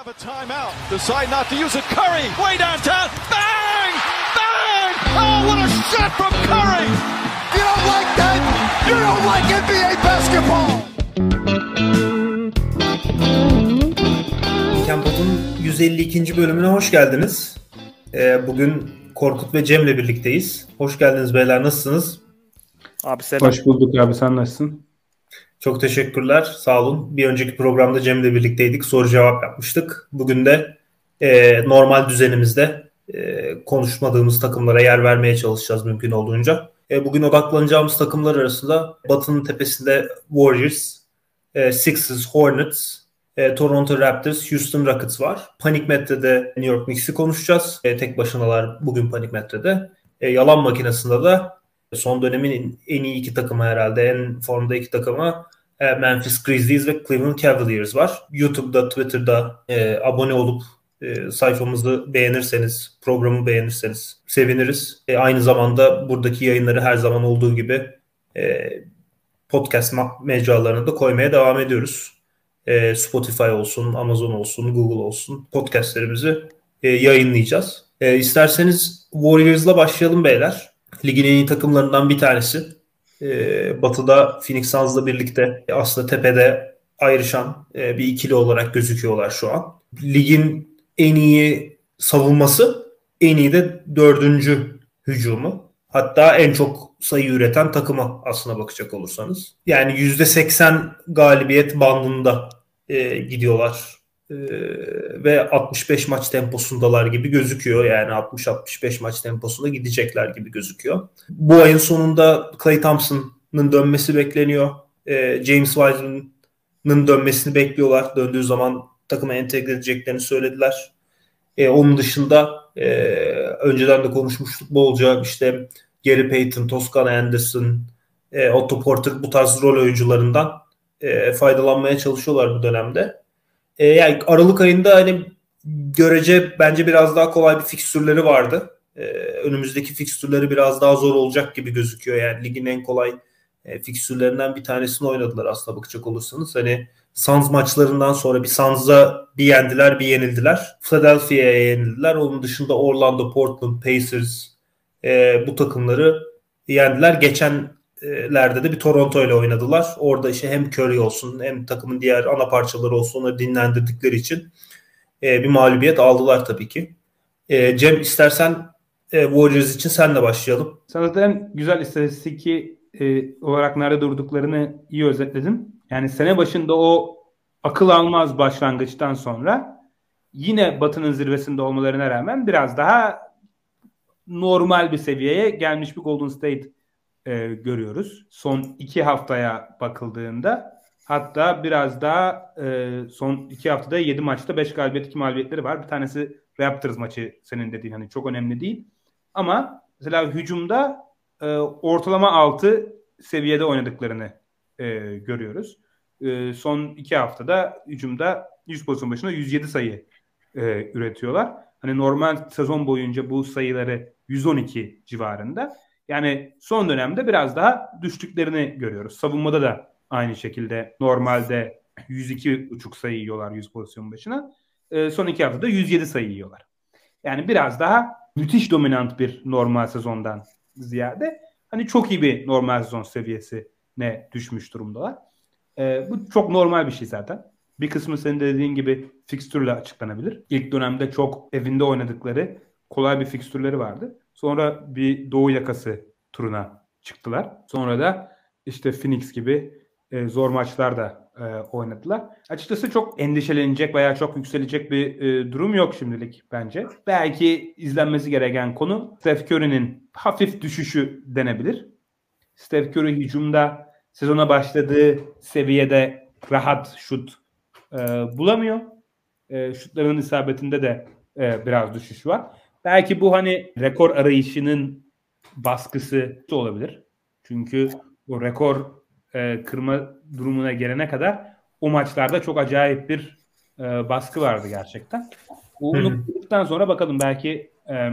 have a timeout. Decide not to use it. Curry, way downtown. Bang! Bang! Oh, what a shot from Curry! You don't like that? You don't like NBA basketball! Kempot'un 152. bölümüne hoş geldiniz. Ee, bugün Korkut ve Cem'le birlikteyiz. Hoş geldiniz beyler, nasılsınız? Abi selam. Hoş bulduk abi sen nasılsın? Çok teşekkürler, sağ olun. Bir önceki programda Cem'le birlikteydik, soru cevap yapmıştık. Bugün de e, normal düzenimizde e, konuşmadığımız takımlara yer vermeye çalışacağız mümkün olduğunca. E, bugün odaklanacağımız takımlar arasında Batı'nın tepesinde Warriors, e, Sixers, Hornets, e, Toronto Raptors, Houston Rockets var. Panik Metre'de New York Knicks'i konuşacağız. E, tek başınalar bugün Panik Metre'de. E, yalan makinesinde de son dönemin en iyi iki takımı herhalde. En formda iki takımı e, Memphis Grizzlies ve Cleveland Cavaliers var. YouTube'da, Twitter'da e, abone olup e, sayfamızı beğenirseniz, programı beğenirseniz seviniriz. E, aynı zamanda buradaki yayınları her zaman olduğu gibi e, podcast mecralarına da koymaya devam ediyoruz. E, Spotify olsun, Amazon olsun, Google olsun podcastlerimizi e, yayınlayacağız. E, isterseniz Warriors'la başlayalım beyler. Ligin en iyi takımlarından bir tanesi. E, batı'da Phoenix Suns'la birlikte aslında tepede ayrışan e, bir ikili olarak gözüküyorlar şu an. Ligin en iyi savunması, en iyi de dördüncü hücumu. Hatta en çok sayı üreten takıma aslına bakacak olursanız. Yani %80 galibiyet bandında e, gidiyorlar e, ve 65 maç temposundalar gibi gözüküyor. Yani 60-65 maç temposunda gidecekler gibi gözüküyor. Bu ayın sonunda Clay Thompson'ın dönmesi bekleniyor. E, James Wiseman'ın dönmesini bekliyorlar. Döndüğü zaman takıma entegre edeceklerini söylediler. E, onun dışında e, önceden de konuşmuştuk bolca işte Gary Payton, Toscan Anderson, e, Otto Porter bu tarz rol oyuncularından e, faydalanmaya çalışıyorlar bu dönemde. E, yani Aralık ayında hani görece bence biraz daha kolay bir fikstürleri vardı. E, önümüzdeki fikstürleri biraz daha zor olacak gibi gözüküyor. Yani ligin en kolay e, fikstürlerinden bir tanesini oynadılar aslında bakacak olursanız. Hani Suns maçlarından sonra bir Suns'a bir yendiler bir yenildiler. Philadelphia'ya yenildiler. Onun dışında Orlando, Portland, Pacers e, bu takımları yendiler. Geçenlerde de bir Toronto ile oynadılar. Orada işte hem Curry olsun hem takımın diğer ana parçaları olsun onları dinlendirdikleri için e, bir mağlubiyet aldılar tabii ki. E, Cem istersen e, Warriors için senle başlayalım. Zaten güzel istatistik e, olarak nerede durduklarını iyi özetledin. Yani sene başında o akıl almaz başlangıçtan sonra yine Batı'nın zirvesinde olmalarına rağmen biraz daha normal bir seviyeye gelmiş bir Golden State e, görüyoruz. Son iki haftaya bakıldığında hatta biraz daha e, son iki haftada yedi maçta beş galibiyet iki mağlubiyetleri var. Bir tanesi Raptors maçı senin dediğin hani çok önemli değil. Ama mesela hücumda e, ortalama altı seviyede oynadıklarını e, görüyoruz. E, son iki haftada hücumda 100 pozisyon başına 107 sayı e, üretiyorlar. Hani normal sezon boyunca bu sayıları 112 civarında. Yani son dönemde biraz daha düştüklerini görüyoruz. Savunmada da aynı şekilde normalde 102,5 sayı yiyorlar 100 pozisyon başına. E, son iki haftada 107 sayı yiyorlar. Yani biraz daha müthiş dominant bir normal sezondan ziyade hani çok iyi bir normal sezon seviyesine düşmüş durumdalar. E, bu çok normal bir şey zaten. Bir kısmı senin de dediğin gibi fikstürle açıklanabilir. İlk dönemde çok evinde oynadıkları kolay bir fikstürleri vardı. Sonra bir Doğu yakası turuna çıktılar. Sonra da işte Phoenix gibi e, zor maçlar da e, oynadılar. Açıkçası çok endişelenecek veya çok yükselecek bir e, durum yok şimdilik bence. Belki izlenmesi gereken konu Steph Curry'nin hafif düşüşü denebilir. Steph Curry hücumda sezona başladığı seviyede rahat şut e, bulamıyor. E, şutlarının isabetinde de e, biraz düşüş var. Belki bu hani rekor arayışının baskısı da olabilir. Çünkü o rekor e, kırma durumuna gelene kadar o maçlarda çok acayip bir e, baskı vardı gerçekten. Onu kurduktan sonra bakalım belki e,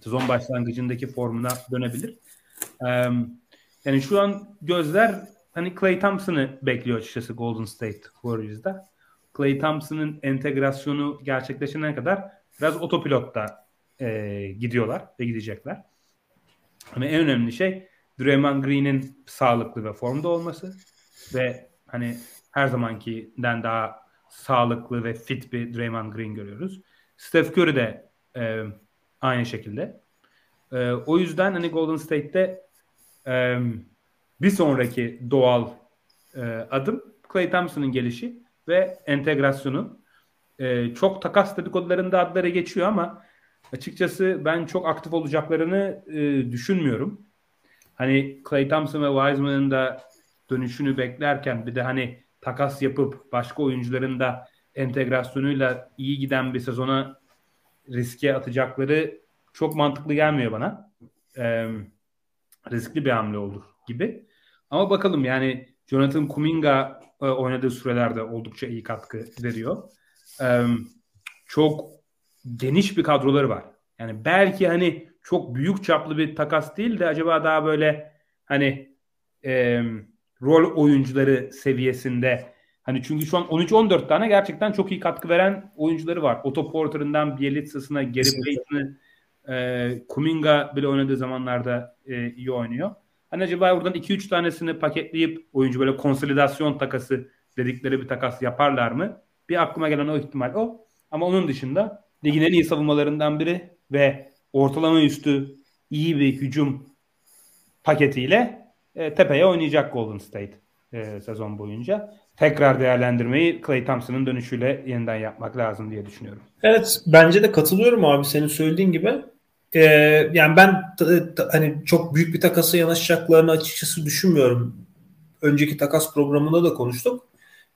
sezon başlangıcındaki formuna dönebilir. E, yani şu an gözler hani Clay Thompson'ı bekliyor açıkçası Golden State Warriors'da. Clay Thompson'ın entegrasyonu gerçekleşene kadar biraz otopilotta e, gidiyorlar ve gidecekler. Ama en önemli şey Draymond Green'in sağlıklı ve formda olması ve hani her zamankinden daha sağlıklı ve fit bir Draymond Green görüyoruz. Steph Curry de e, aynı şekilde. E, o yüzden hani Golden State'te e, bir sonraki doğal e, adım Clay Thompson'ın gelişi ve entegrasyonu. E, çok takas dedikodularında adları geçiyor ama açıkçası ben çok aktif olacaklarını e, düşünmüyorum. Hani Clay Thompson ve Wiseman'ın da dönüşünü beklerken bir de hani takas yapıp başka oyuncuların da entegrasyonuyla iyi giden bir sezona riske atacakları çok mantıklı gelmiyor bana. Ee, riskli bir hamle olur gibi. Ama bakalım yani Jonathan Kuminga e, oynadığı sürelerde oldukça iyi katkı veriyor. Ee, çok geniş bir kadroları var. Yani belki hani çok büyük çaplı bir takas değil de acaba daha böyle hani e, rol oyuncuları seviyesinde hani çünkü şu an 13-14 tane gerçekten çok iyi katkı veren oyuncuları var. Otto Porter'ından Bielitsa'sına, Gary Payton'ı e, Kuminga bile oynadığı zamanlarda e, iyi oynuyor. Hani acaba buradan 2-3 tanesini paketleyip oyuncu böyle konsolidasyon takası dedikleri bir takas yaparlar mı? Bir aklıma gelen o ihtimal o. Ama onun dışında ligin en iyi savunmalarından biri ve ortalama üstü iyi bir hücum paketiyle e, tepeye oynayacak Golden State e, sezon boyunca. Tekrar değerlendirmeyi Clay Thompson'ın dönüşüyle yeniden yapmak lazım diye düşünüyorum. Evet bence de katılıyorum abi senin söylediğin gibi. Ee, yani ben hani çok büyük bir takasa yanaşacaklarını açıkçası düşünmüyorum. Önceki takas programında da konuştuk.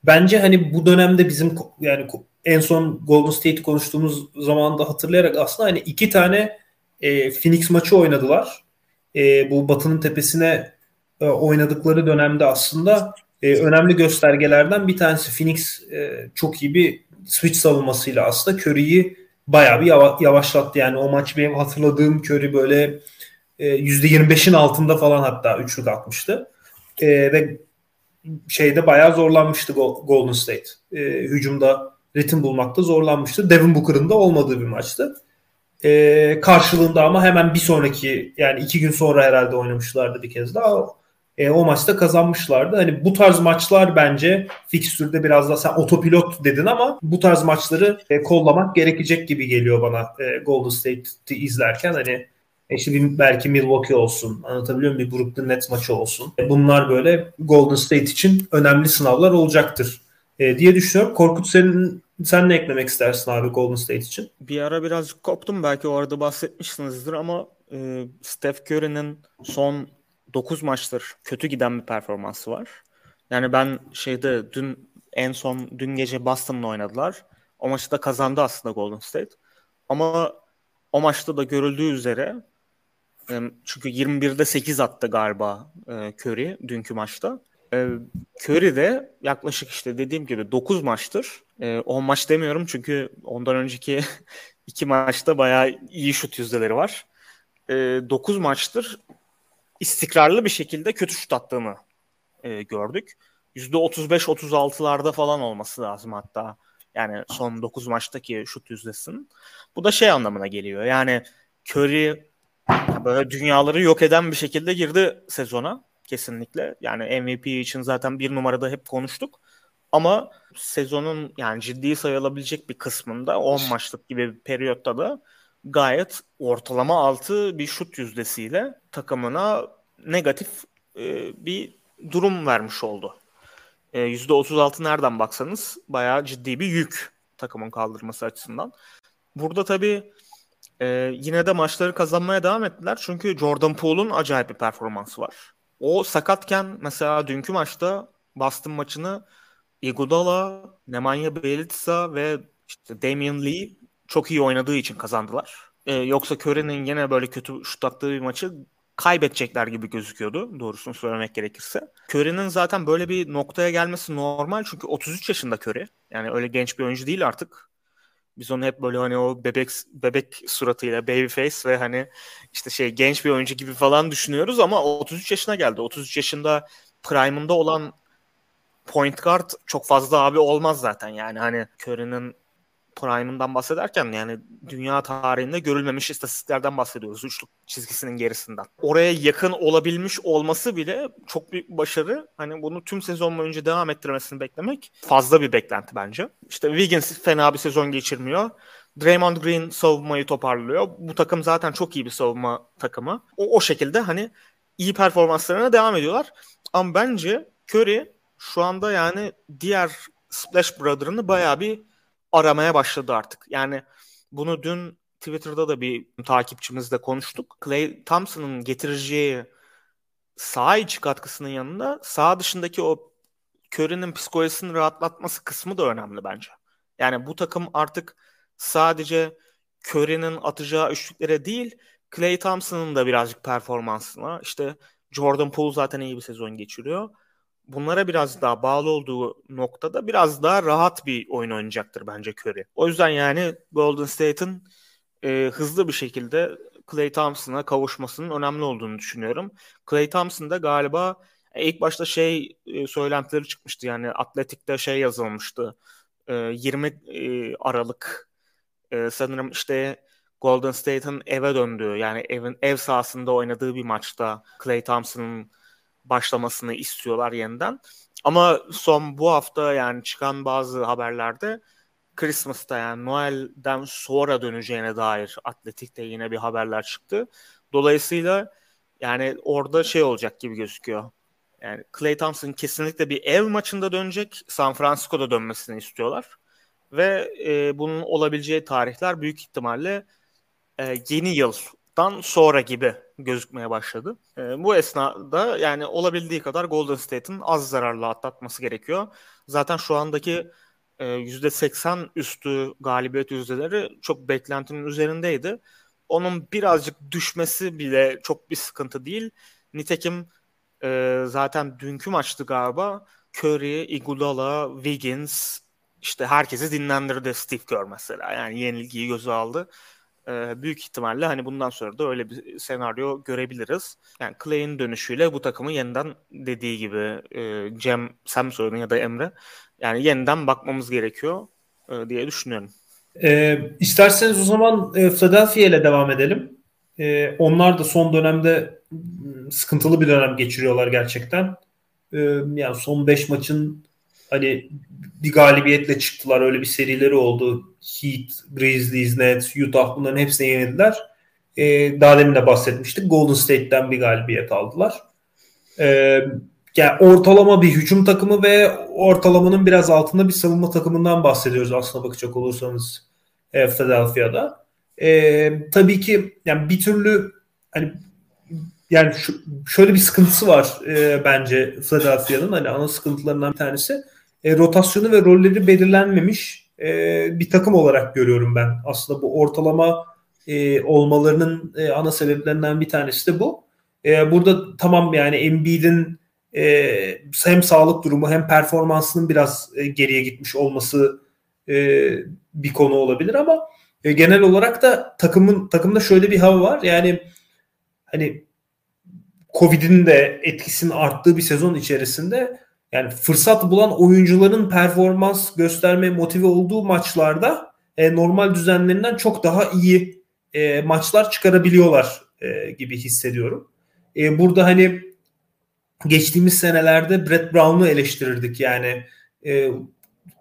Bence hani bu dönemde bizim yani en son Golden State konuştuğumuz zaman da hatırlayarak aslında hani iki tane e, Phoenix maçı oynadılar. E, bu Batı'nın tepesine e, oynadıkları dönemde aslında e, önemli göstergelerden bir tanesi Phoenix e, çok iyi bir switch savunmasıyla aslında Curry'i bayağı bir yavaşlattı. Yani o maç benim hatırladığım Curry böyle e, %25'in altında falan hatta üçlük atmıştı. E, ve şeyde bayağı zorlanmıştı Golden State. E, hücumda ritim bulmakta zorlanmıştı. Devin Booker'ın da olmadığı bir maçtı. E, karşılığında ama hemen bir sonraki yani iki gün sonra herhalde oynamışlardı bir kez daha. E, o maçta kazanmışlardı. Hani bu tarz maçlar bence fikstürde biraz da sen otopilot dedin ama bu tarz maçları e, kollamak gerekecek gibi geliyor bana e, Golden State'i izlerken. Hani işte bir, belki Milwaukee olsun, anlatabiliyor muyum? Bir Brooklyn Nets maçı olsun. Bunlar böyle Golden State için önemli sınavlar olacaktır e, diye düşünüyorum. Korkut senin sen ne eklemek istersin abi Golden State için? Bir ara birazcık koptum belki o arada bahsetmişsinizdir ama e, Steph Curry'nin son 9 maçtır kötü giden bir performansı var. Yani ben şeyde dün en son dün gece Boston'la oynadılar. O maçı da kazandı aslında Golden State. Ama o maçta da görüldüğü üzere çünkü 21'de 8 attı galiba Curry dünkü maçta. Curry de yaklaşık işte dediğim gibi 9 maçtır. 10 maç demiyorum çünkü ondan önceki iki maçta bayağı iyi şut yüzdeleri var. 9 maçtır istikrarlı bir şekilde kötü şut attığını gördük. %35-36'larda falan olması lazım hatta. Yani son 9 maçtaki şut yüzdesinin. Bu da şey anlamına geliyor. Yani Curry böyle dünyaları yok eden bir şekilde girdi sezona kesinlikle. Yani MVP için zaten bir numarada hep konuştuk. Ama sezonun yani ciddi sayılabilecek bir kısmında 10 maçlık gibi bir periyotta da gayet ortalama altı bir şut yüzdesiyle takımına negatif e, bir durum vermiş oldu. E, %36 nereden baksanız bayağı ciddi bir yük takımın kaldırması açısından. Burada tabii e, yine de maçları kazanmaya devam ettiler. Çünkü Jordan Poole'un acayip bir performansı var. O sakatken mesela dünkü maçta Boston maçını Iguodala, Nemanja Bjelica ve işte Damian Lee çok iyi oynadığı için kazandılar. Ee, yoksa Curry'nin yine böyle kötü şut attığı bir maçı kaybedecekler gibi gözüküyordu doğrusunu söylemek gerekirse. Curry'nin zaten böyle bir noktaya gelmesi normal çünkü 33 yaşında Curry. Yani öyle genç bir oyuncu değil artık. Biz onu hep böyle hani o bebek bebek suratıyla baby face ve hani işte şey genç bir oyuncu gibi falan düşünüyoruz ama 33 yaşına geldi. 33 yaşında prime'ında olan point guard çok fazla abi olmaz zaten yani hani Curry'nin prime'ından bahsederken yani dünya tarihinde görülmemiş istatistiklerden bahsediyoruz üçlük çizgisinin gerisinden. Oraya yakın olabilmiş olması bile çok büyük bir başarı. Hani bunu tüm sezon boyunca devam ettirmesini beklemek fazla bir beklenti bence. İşte Wiggins fena bir sezon geçirmiyor. Draymond Green savunmayı toparlıyor. Bu takım zaten çok iyi bir savunma takımı. O, o şekilde hani iyi performanslarına devam ediyorlar. Ama bence Curry şu anda yani diğer Splash Brother'ını bayağı bir aramaya başladı artık. Yani bunu dün Twitter'da da bir takipçimizle konuştuk. Clay Thompson'ın getireceği sağ içi katkısının yanında sağ dışındaki o Curry'nin psikolojisini rahatlatması kısmı da önemli bence. Yani bu takım artık sadece Curry'nin atacağı üçlüklere değil Clay Thompson'ın da birazcık performansına işte Jordan Poole zaten iyi bir sezon geçiriyor bunlara biraz daha bağlı olduğu noktada biraz daha rahat bir oyun oynayacaktır bence Curry. O yüzden yani Golden State'in e, hızlı bir şekilde Clay Thompson'a kavuşmasının önemli olduğunu düşünüyorum. Clay Thompson da galiba e, ilk başta şey e, söylentileri çıkmıştı yani Atletik'te şey yazılmıştı. E, 20 e, Aralık e, sanırım işte Golden State'in eve döndüğü yani evin ev sahasında oynadığı bir maçta Clay Thompson'ın başlamasını istiyorlar yeniden. Ama son bu hafta yani çıkan bazı haberlerde Christmas'ta yani Noel'den sonra döneceğine dair Atletik'te yine bir haberler çıktı. Dolayısıyla yani orada şey olacak gibi gözüküyor. Yani Clay Thompson kesinlikle bir ev maçında dönecek. San Francisco'da dönmesini istiyorlar. Ve e, bunun olabileceği tarihler büyük ihtimalle e, yeni yıl dan sonra gibi gözükmeye başladı. E, bu esnada yani olabildiği kadar Golden State'in az zararla atlatması gerekiyor. Zaten şu andaki e, %80 üstü galibiyet yüzdeleri çok beklentinin üzerindeydi. Onun birazcık düşmesi bile çok bir sıkıntı değil. Nitekim e, zaten dünkü maçtı galiba. Curry, Iguodala, Wiggins işte herkesi dinlendirdi Steve Kerr mesela. Yani yenilgiyi göze aldı e, büyük ihtimalle hani bundan sonra da öyle bir senaryo görebiliriz. Yani Clay'in dönüşüyle bu takımı yeniden dediği gibi e, Cem mi söyledin ya da Emre yani yeniden bakmamız gerekiyor e, diye düşünüyorum. E, isterseniz o zaman e, Philadelphia ile devam edelim. E, onlar da son dönemde sıkıntılı bir dönem geçiriyorlar gerçekten. E, yani son 5 maçın hani bir galibiyetle çıktılar. Öyle bir serileri oldu. Heat, Grizzlies, Nets, Utah bunların hepsini yenildiler. Ee, daha demin de bahsetmiştik. Golden State'ten bir galibiyet aldılar. Ee, yani ortalama bir hücum takımı ve ortalamanın biraz altında bir savunma takımından bahsediyoruz aslında bakacak olursanız e, Philadelphia'da. E, tabii ki yani bir türlü hani yani şu, şöyle bir sıkıntısı var e, bence Philadelphia'nın hani ana sıkıntılarından bir tanesi e, rotasyonu ve rolleri belirlenmemiş e, bir takım olarak görüyorum ben. Aslında bu ortalama e, olmalarının ana sebeplerinden bir tanesi de bu. Burada tamam yani Embiid'in hem sağlık durumu hem performansının biraz geriye gitmiş olması bir konu olabilir ama genel olarak da takımın takımda şöyle bir hava var. Yani hani Covid'in de etkisinin arttığı bir sezon içerisinde yani fırsat bulan oyuncuların performans gösterme motive olduğu maçlarda e, normal düzenlerinden çok daha iyi e, maçlar çıkarabiliyorlar e, gibi hissediyorum. E, burada hani geçtiğimiz senelerde Brett Brown'u eleştirirdik yani e,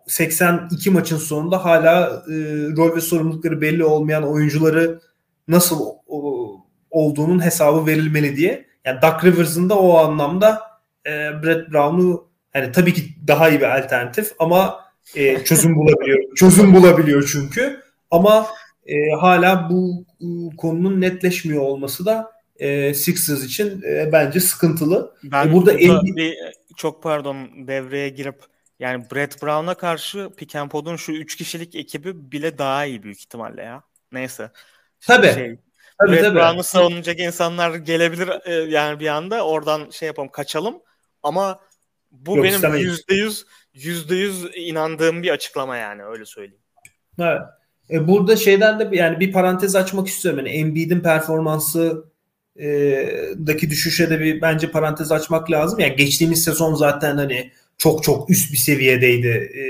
82 maçın sonunda hala e, rol ve sorumlulukları belli olmayan oyuncuları nasıl o, olduğunun hesabı verilmeli diye. Yani Duck Rivers'ın da o anlamda e, Brett Brown'u Hani tabii ki daha iyi bir alternatif ama e, çözüm bulabiliyor. çözüm bulabiliyor çünkü. Ama e, hala bu e, konunun netleşmiyor olması da e, Sixers için e, bence sıkıntılı. Ben e, burada en... bir, çok pardon devreye girip yani Brett Brown'a karşı Pick and Pod'un şu 3 kişilik ekibi bile daha iyi büyük ihtimalle ya. Neyse. Tabii. Şey, tabii, Brett Brown'u savunacak insanlar gelebilir e, yani bir anda oradan şey yapalım kaçalım ama bu Yok, benim yüzde yüz yüzde yüz inandığım bir açıklama yani öyle söyleyeyim. Evet. E, burada şeyden de yani bir parantez açmak istiyorum. Yani Embiid'in performansı e, daki düşüşe de bir bence parantez açmak lazım. Yani geçtiğimiz sezon zaten hani çok çok üst bir seviyedeydi. E,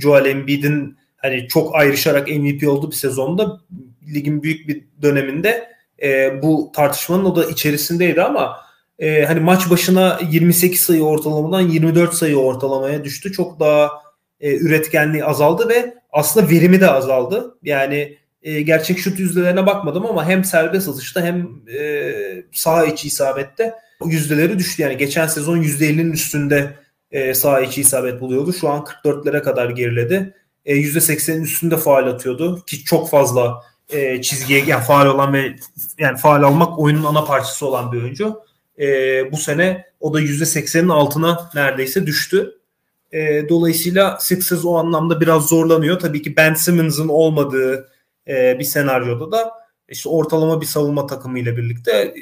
Joel Embiid'in hani çok ayrışarak MVP olduğu bir sezonda ligin büyük bir döneminde e, bu tartışmanın o da içerisindeydi ama e, hani maç başına 28 sayı ortalamadan 24 sayı ortalamaya düştü. Çok daha e, üretkenliği azaldı ve aslında verimi de azaldı. Yani e, gerçek şut yüzdelerine bakmadım ama hem serbest atışta hem e, sağ içi isabette yüzdeleri düştü. Yani geçen sezon %50'nin üstünde e, sağ içi isabet buluyordu. Şu an 44'lere kadar geriledi. E, %80'in üstünde faal atıyordu ki çok fazla e, çizgiye yani faal olan ve yani faal almak oyunun ana parçası olan bir oyuncu. E, bu sene o da %80'in altına neredeyse düştü. E, dolayısıyla Sixers o anlamda biraz zorlanıyor. Tabii ki Ben Simmons'ın olmadığı e, bir senaryoda da işte ortalama bir savunma takımı ile birlikte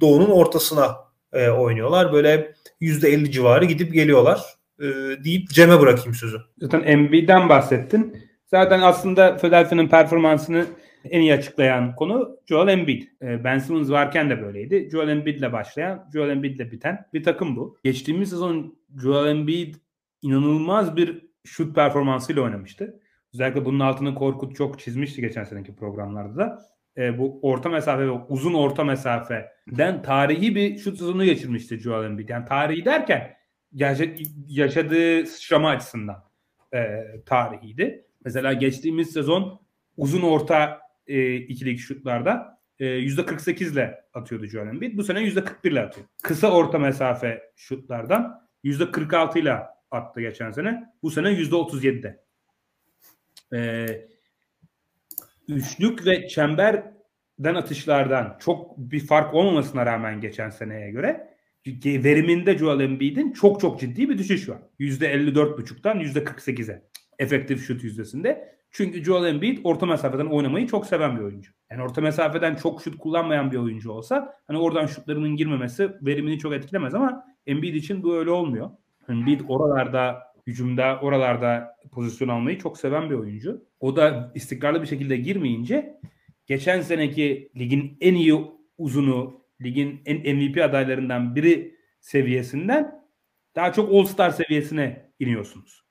Doğu'nun ortasına e, oynuyorlar. Böyle %50 civarı gidip geliyorlar e, deyip Cem'e bırakayım sözü. Zaten Embiid'den bahsettin. Zaten aslında Philadelphia'nın performansını en iyi açıklayan konu Joel Embiid. E, ben Simmons varken de böyleydi. Joel Embiid ile başlayan, Joel Embiid ile biten bir takım bu. Geçtiğimiz sezon Joel Embiid inanılmaz bir şut performansıyla oynamıştı. Özellikle bunun altını Korkut çok çizmişti geçen seneki programlarda da. E, bu orta mesafe ve uzun orta mesafeden tarihi bir şut sezonu geçirmişti Joel Embiid. Yani tarihi derken yaşadığı sıçrama açısından e, tarihiydi. Mesela geçtiğimiz sezon uzun orta e, ikilik şutlarda e, %48 ile atıyordu Joel Embiid. Bu sene %41 ile atıyor. Kısa orta mesafe şutlardan %46 ile attı geçen sene. Bu sene %37'de. E, üçlük ve çemberden atışlardan çok bir fark olmamasına rağmen geçen seneye göre veriminde Joel Embiid'in çok çok ciddi bir düşüş var. %54.5'tan %48'e efektif şut yüzdesinde. Çünkü Joel Embiid orta mesafeden oynamayı çok seven bir oyuncu. Yani orta mesafeden çok şut kullanmayan bir oyuncu olsa hani oradan şutlarının girmemesi verimini çok etkilemez ama Embiid için bu öyle olmuyor. Embiid oralarda hücumda oralarda pozisyon almayı çok seven bir oyuncu. O da istikrarlı bir şekilde girmeyince geçen seneki ligin en iyi uzunu, ligin en MVP adaylarından biri seviyesinden daha çok All-Star seviyesine iniyorsunuz.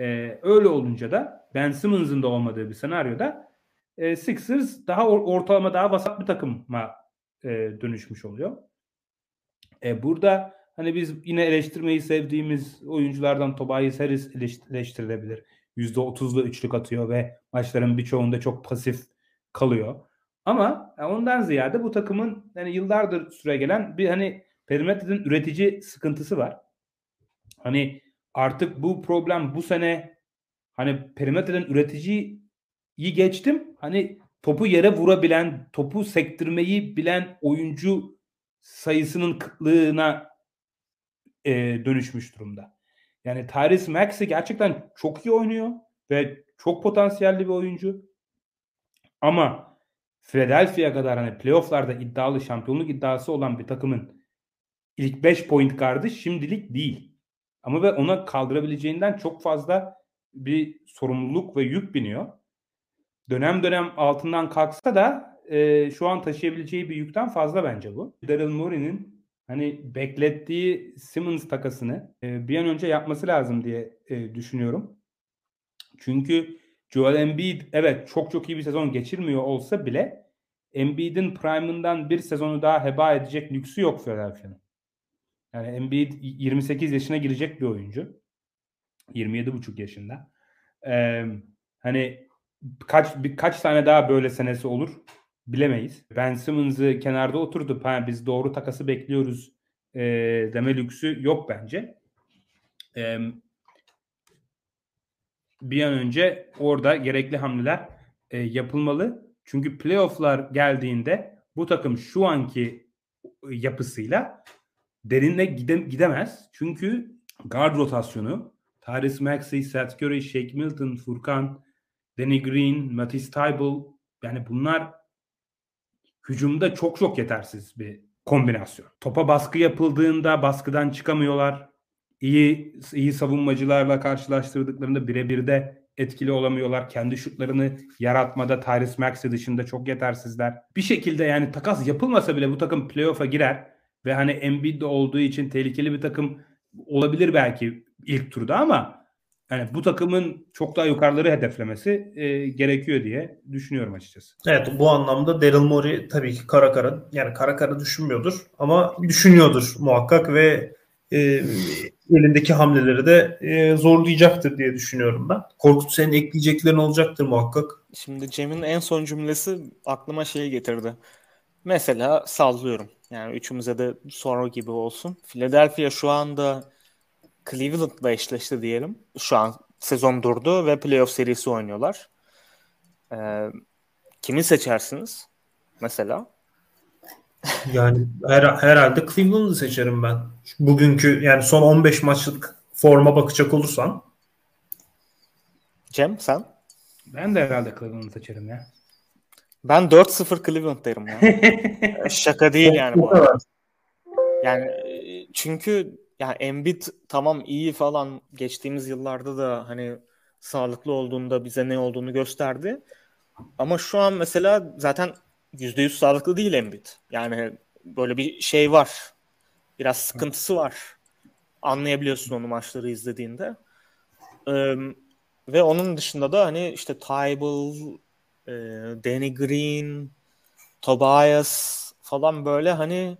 Ee, öyle olunca da Ben Simmons'ın da olmadığı bir senaryoda e, Sixers daha or- ortalama daha vasat bir takıma e, dönüşmüş oluyor. E, burada hani biz yine eleştirmeyi sevdiğimiz oyunculardan Tobias Harris eleştirilebilir. %30'la üçlük atıyor ve maçların birçoğunda çok pasif kalıyor. Ama ondan ziyade bu takımın yani yıllardır süre gelen bir hani perimetrenin üretici sıkıntısı var. Hani artık bu problem bu sene hani perimetreden üreticiyi geçtim. Hani topu yere vurabilen, topu sektirmeyi bilen oyuncu sayısının kıtlığına e, dönüşmüş durumda. Yani Tyrese Maxey gerçekten çok iyi oynuyor ve çok potansiyelli bir oyuncu. Ama Philadelphia kadar hani playofflarda iddialı şampiyonluk iddiası olan bir takımın ilk 5 point gardı şimdilik değil. Ama ve ona kaldırabileceğinden çok fazla bir sorumluluk ve yük biniyor. Dönem dönem altından kalksa da e, şu an taşıyabileceği bir yükten fazla bence bu. Daryl Morey'nin hani beklettiği Simmons takasını e, bir an önce yapması lazım diye e, düşünüyorum. Çünkü Joel Embiid evet çok çok iyi bir sezon geçirmiyor olsa bile Embiid'in prime'ından bir sezonu daha heba edecek lüksü yok Philadelphia'nın. Yani Embiid 28 yaşına girecek bir oyuncu. 27,5 yaşında. Ee, hani kaç birkaç tane daha böyle senesi olur bilemeyiz. Ben Simmons'ı kenarda oturdu. Ha, biz doğru takası bekliyoruz e, deme lüksü yok bence. E, bir an önce orada gerekli hamleler e, yapılmalı. Çünkü playofflar geldiğinde bu takım şu anki yapısıyla derinle gide, gidemez. Çünkü guard rotasyonu Tyrese Maxey, Seth Curry, Shake Milton, Furkan, Danny Green, Matisse Tybal yani bunlar hücumda çok çok yetersiz bir kombinasyon. Topa baskı yapıldığında baskıdan çıkamıyorlar. İyi iyi savunmacılarla karşılaştırdıklarında birebir de etkili olamıyorlar. Kendi şutlarını yaratmada Tyrese Maxey dışında çok yetersizler. Bir şekilde yani takas yapılmasa bile bu takım playoff'a girer ve hani Embiid de olduğu için tehlikeli bir takım olabilir belki ilk turda ama yani bu takımın çok daha yukarıları hedeflemesi e, gerekiyor diye düşünüyorum açıkçası. Evet bu anlamda Daryl Morey tabii ki kara kara yani kara kara düşünmüyordur ama düşünüyordur muhakkak ve e, elindeki hamleleri de e, zorlayacaktır diye düşünüyorum ben. Korkut senin ekleyeceklerin olacaktır muhakkak. Şimdi Cem'in en son cümlesi aklıma şeyi getirdi. Mesela sallıyorum. Yani üçümüze de soru gibi olsun. Philadelphia şu anda Cleveland'la eşleşti diyelim. Şu an sezon durdu ve playoff serisi oynuyorlar. Ee, kimi seçersiniz mesela? Yani her, herhalde Cleveland'ı seçerim ben. Bugünkü yani son 15 maçlık forma bakacak olursan. Cem sen? Ben de herhalde Cleveland'ı seçerim ya. Ben 4-0 Cleveland derim ya. Şaka değil yani bu. Yani çünkü yani Embiid tamam iyi falan geçtiğimiz yıllarda da hani sağlıklı olduğunda bize ne olduğunu gösterdi. Ama şu an mesela zaten %100 sağlıklı değil Embiid. Yani böyle bir şey var. Biraz sıkıntısı var. Anlayabiliyorsun onu maçları izlediğinde. Ee, ve onun dışında da hani işte Tybal, e, Danny Green, Tobias falan böyle hani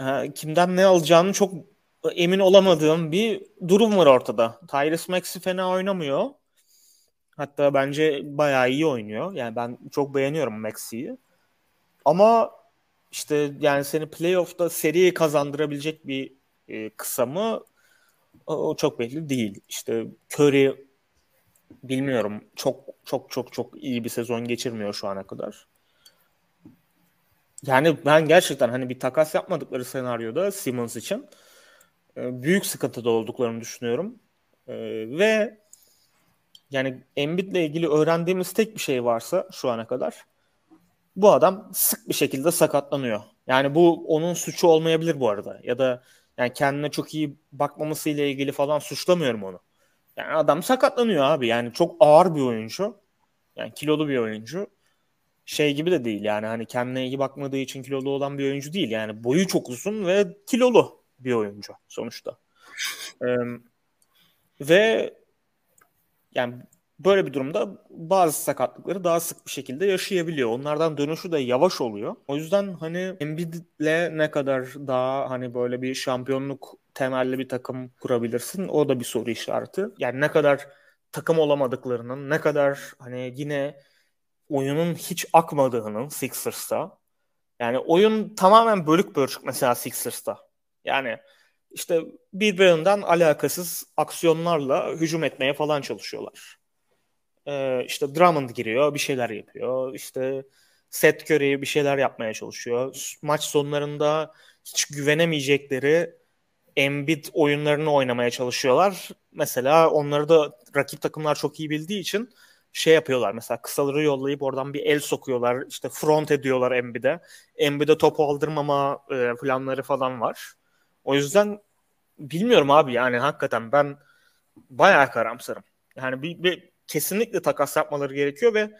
e, kimden ne alacağını çok emin olamadığım bir durum var ortada. Tyrese Maxey fena oynamıyor. Hatta bence bayağı iyi oynuyor. Yani ben çok beğeniyorum Maxey'i. Ama işte yani seni playoff'ta seriyi kazandırabilecek bir e, kısa mı o, çok belli değil. İşte Curry bilmiyorum çok çok çok çok iyi bir sezon geçirmiyor şu ana kadar. Yani ben gerçekten hani bir takas yapmadıkları senaryoda Simmons için büyük sıkıntıda olduklarını düşünüyorum. E, ve yani Embiid'le ilgili öğrendiğimiz tek bir şey varsa şu ana kadar bu adam sık bir şekilde sakatlanıyor. Yani bu onun suçu olmayabilir bu arada. Ya da yani kendine çok iyi bakmaması ile ilgili falan suçlamıyorum onu. Yani adam sakatlanıyor abi. Yani çok ağır bir oyuncu. Yani kilolu bir oyuncu. Şey gibi de değil yani hani kendine iyi bakmadığı için kilolu olan bir oyuncu değil. Yani boyu çok uzun ve kilolu bir oyuncu sonuçta. Ee, ve yani böyle bir durumda bazı sakatlıkları daha sık bir şekilde yaşayabiliyor. Onlardan dönüşü de yavaş oluyor. O yüzden hani Embiid'le ne kadar daha hani böyle bir şampiyonluk temelli bir takım kurabilirsin o da bir soru işareti. Yani ne kadar takım olamadıklarının, ne kadar hani yine oyunun hiç akmadığının Sixers'ta. Yani oyun tamamen bölük bölçük mesela Sixers'ta. Yani işte birbirinden alakasız aksiyonlarla hücum etmeye falan çalışıyorlar. Ee, işte Drummond giriyor, bir şeyler yapıyor. İşte Seth Curry bir şeyler yapmaya çalışıyor. Maç sonlarında hiç güvenemeyecekleri Embiid oyunlarını oynamaya çalışıyorlar. Mesela onları da rakip takımlar çok iyi bildiği için şey yapıyorlar mesela kısaları yollayıp oradan bir el sokuyorlar. işte front ediyorlar Embiid'e. Embiid'e topu aldırmama e, planları falan var. O yüzden bilmiyorum abi yani hakikaten ben bayağı karamsarım. Yani bir, bir kesinlikle takas yapmaları gerekiyor ve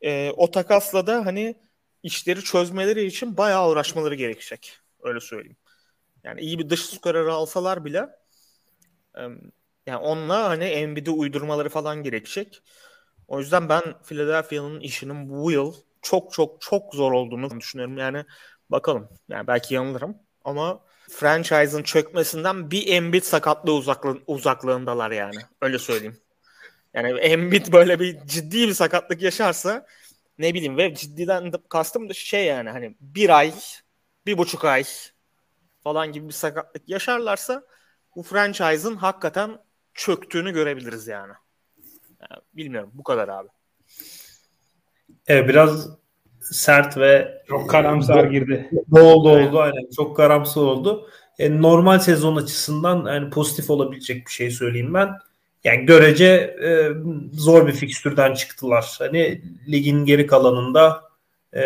e, o takasla da hani işleri çözmeleri için bayağı uğraşmaları gerekecek. Öyle söyleyeyim. Yani iyi bir dış skoreri alsalar bile e, yani onunla hani Embiid'i uydurmaları falan gerekecek. O yüzden ben Philadelphia'nın işinin bu yıl çok çok çok zor olduğunu düşünüyorum. Yani bakalım. Yani belki yanılırım ama franchise'ın çökmesinden bir Embiid sakatlığı uzaklı, uzaklığındalar yani. Öyle söyleyeyim. Yani Embiid böyle bir ciddi bir sakatlık yaşarsa ne bileyim ve ciddiden de kastım da şey yani hani bir ay, bir buçuk ay falan gibi bir sakatlık yaşarlarsa bu franchise'ın hakikaten çöktüğünü görebiliriz yani. yani bilmiyorum bu kadar abi. Evet biraz sert ve çok karamsar girdi. Oldu oldu aynen. Çok karamsar oldu. E, normal sezon açısından yani pozitif olabilecek bir şey söyleyeyim ben. Yani görece e, zor bir fikstürden çıktılar. Hani ligin geri kalanında e,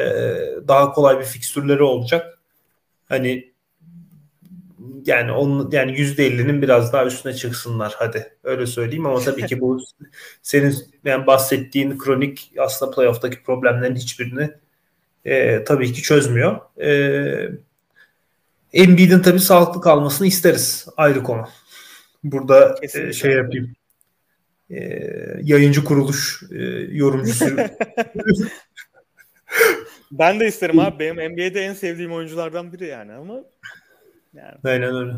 daha kolay bir fikstürleri olacak. Hani yani onun yani %50'nin biraz daha üstüne çıksınlar hadi öyle söyleyeyim ama tabii ki bu senin yani bahsettiğin kronik aslında playoff'taki problemlerin hiçbirini e, tabii ki çözmüyor. E, Embiid'in tabii sağlıklı kalmasını isteriz. Ayrı konu. Burada e, şey yapayım. E, yayıncı kuruluş e, yorumcusu. ben de isterim abi. Benim NBA'de en sevdiğim oyunculardan biri yani ama yani. Aynen öyle.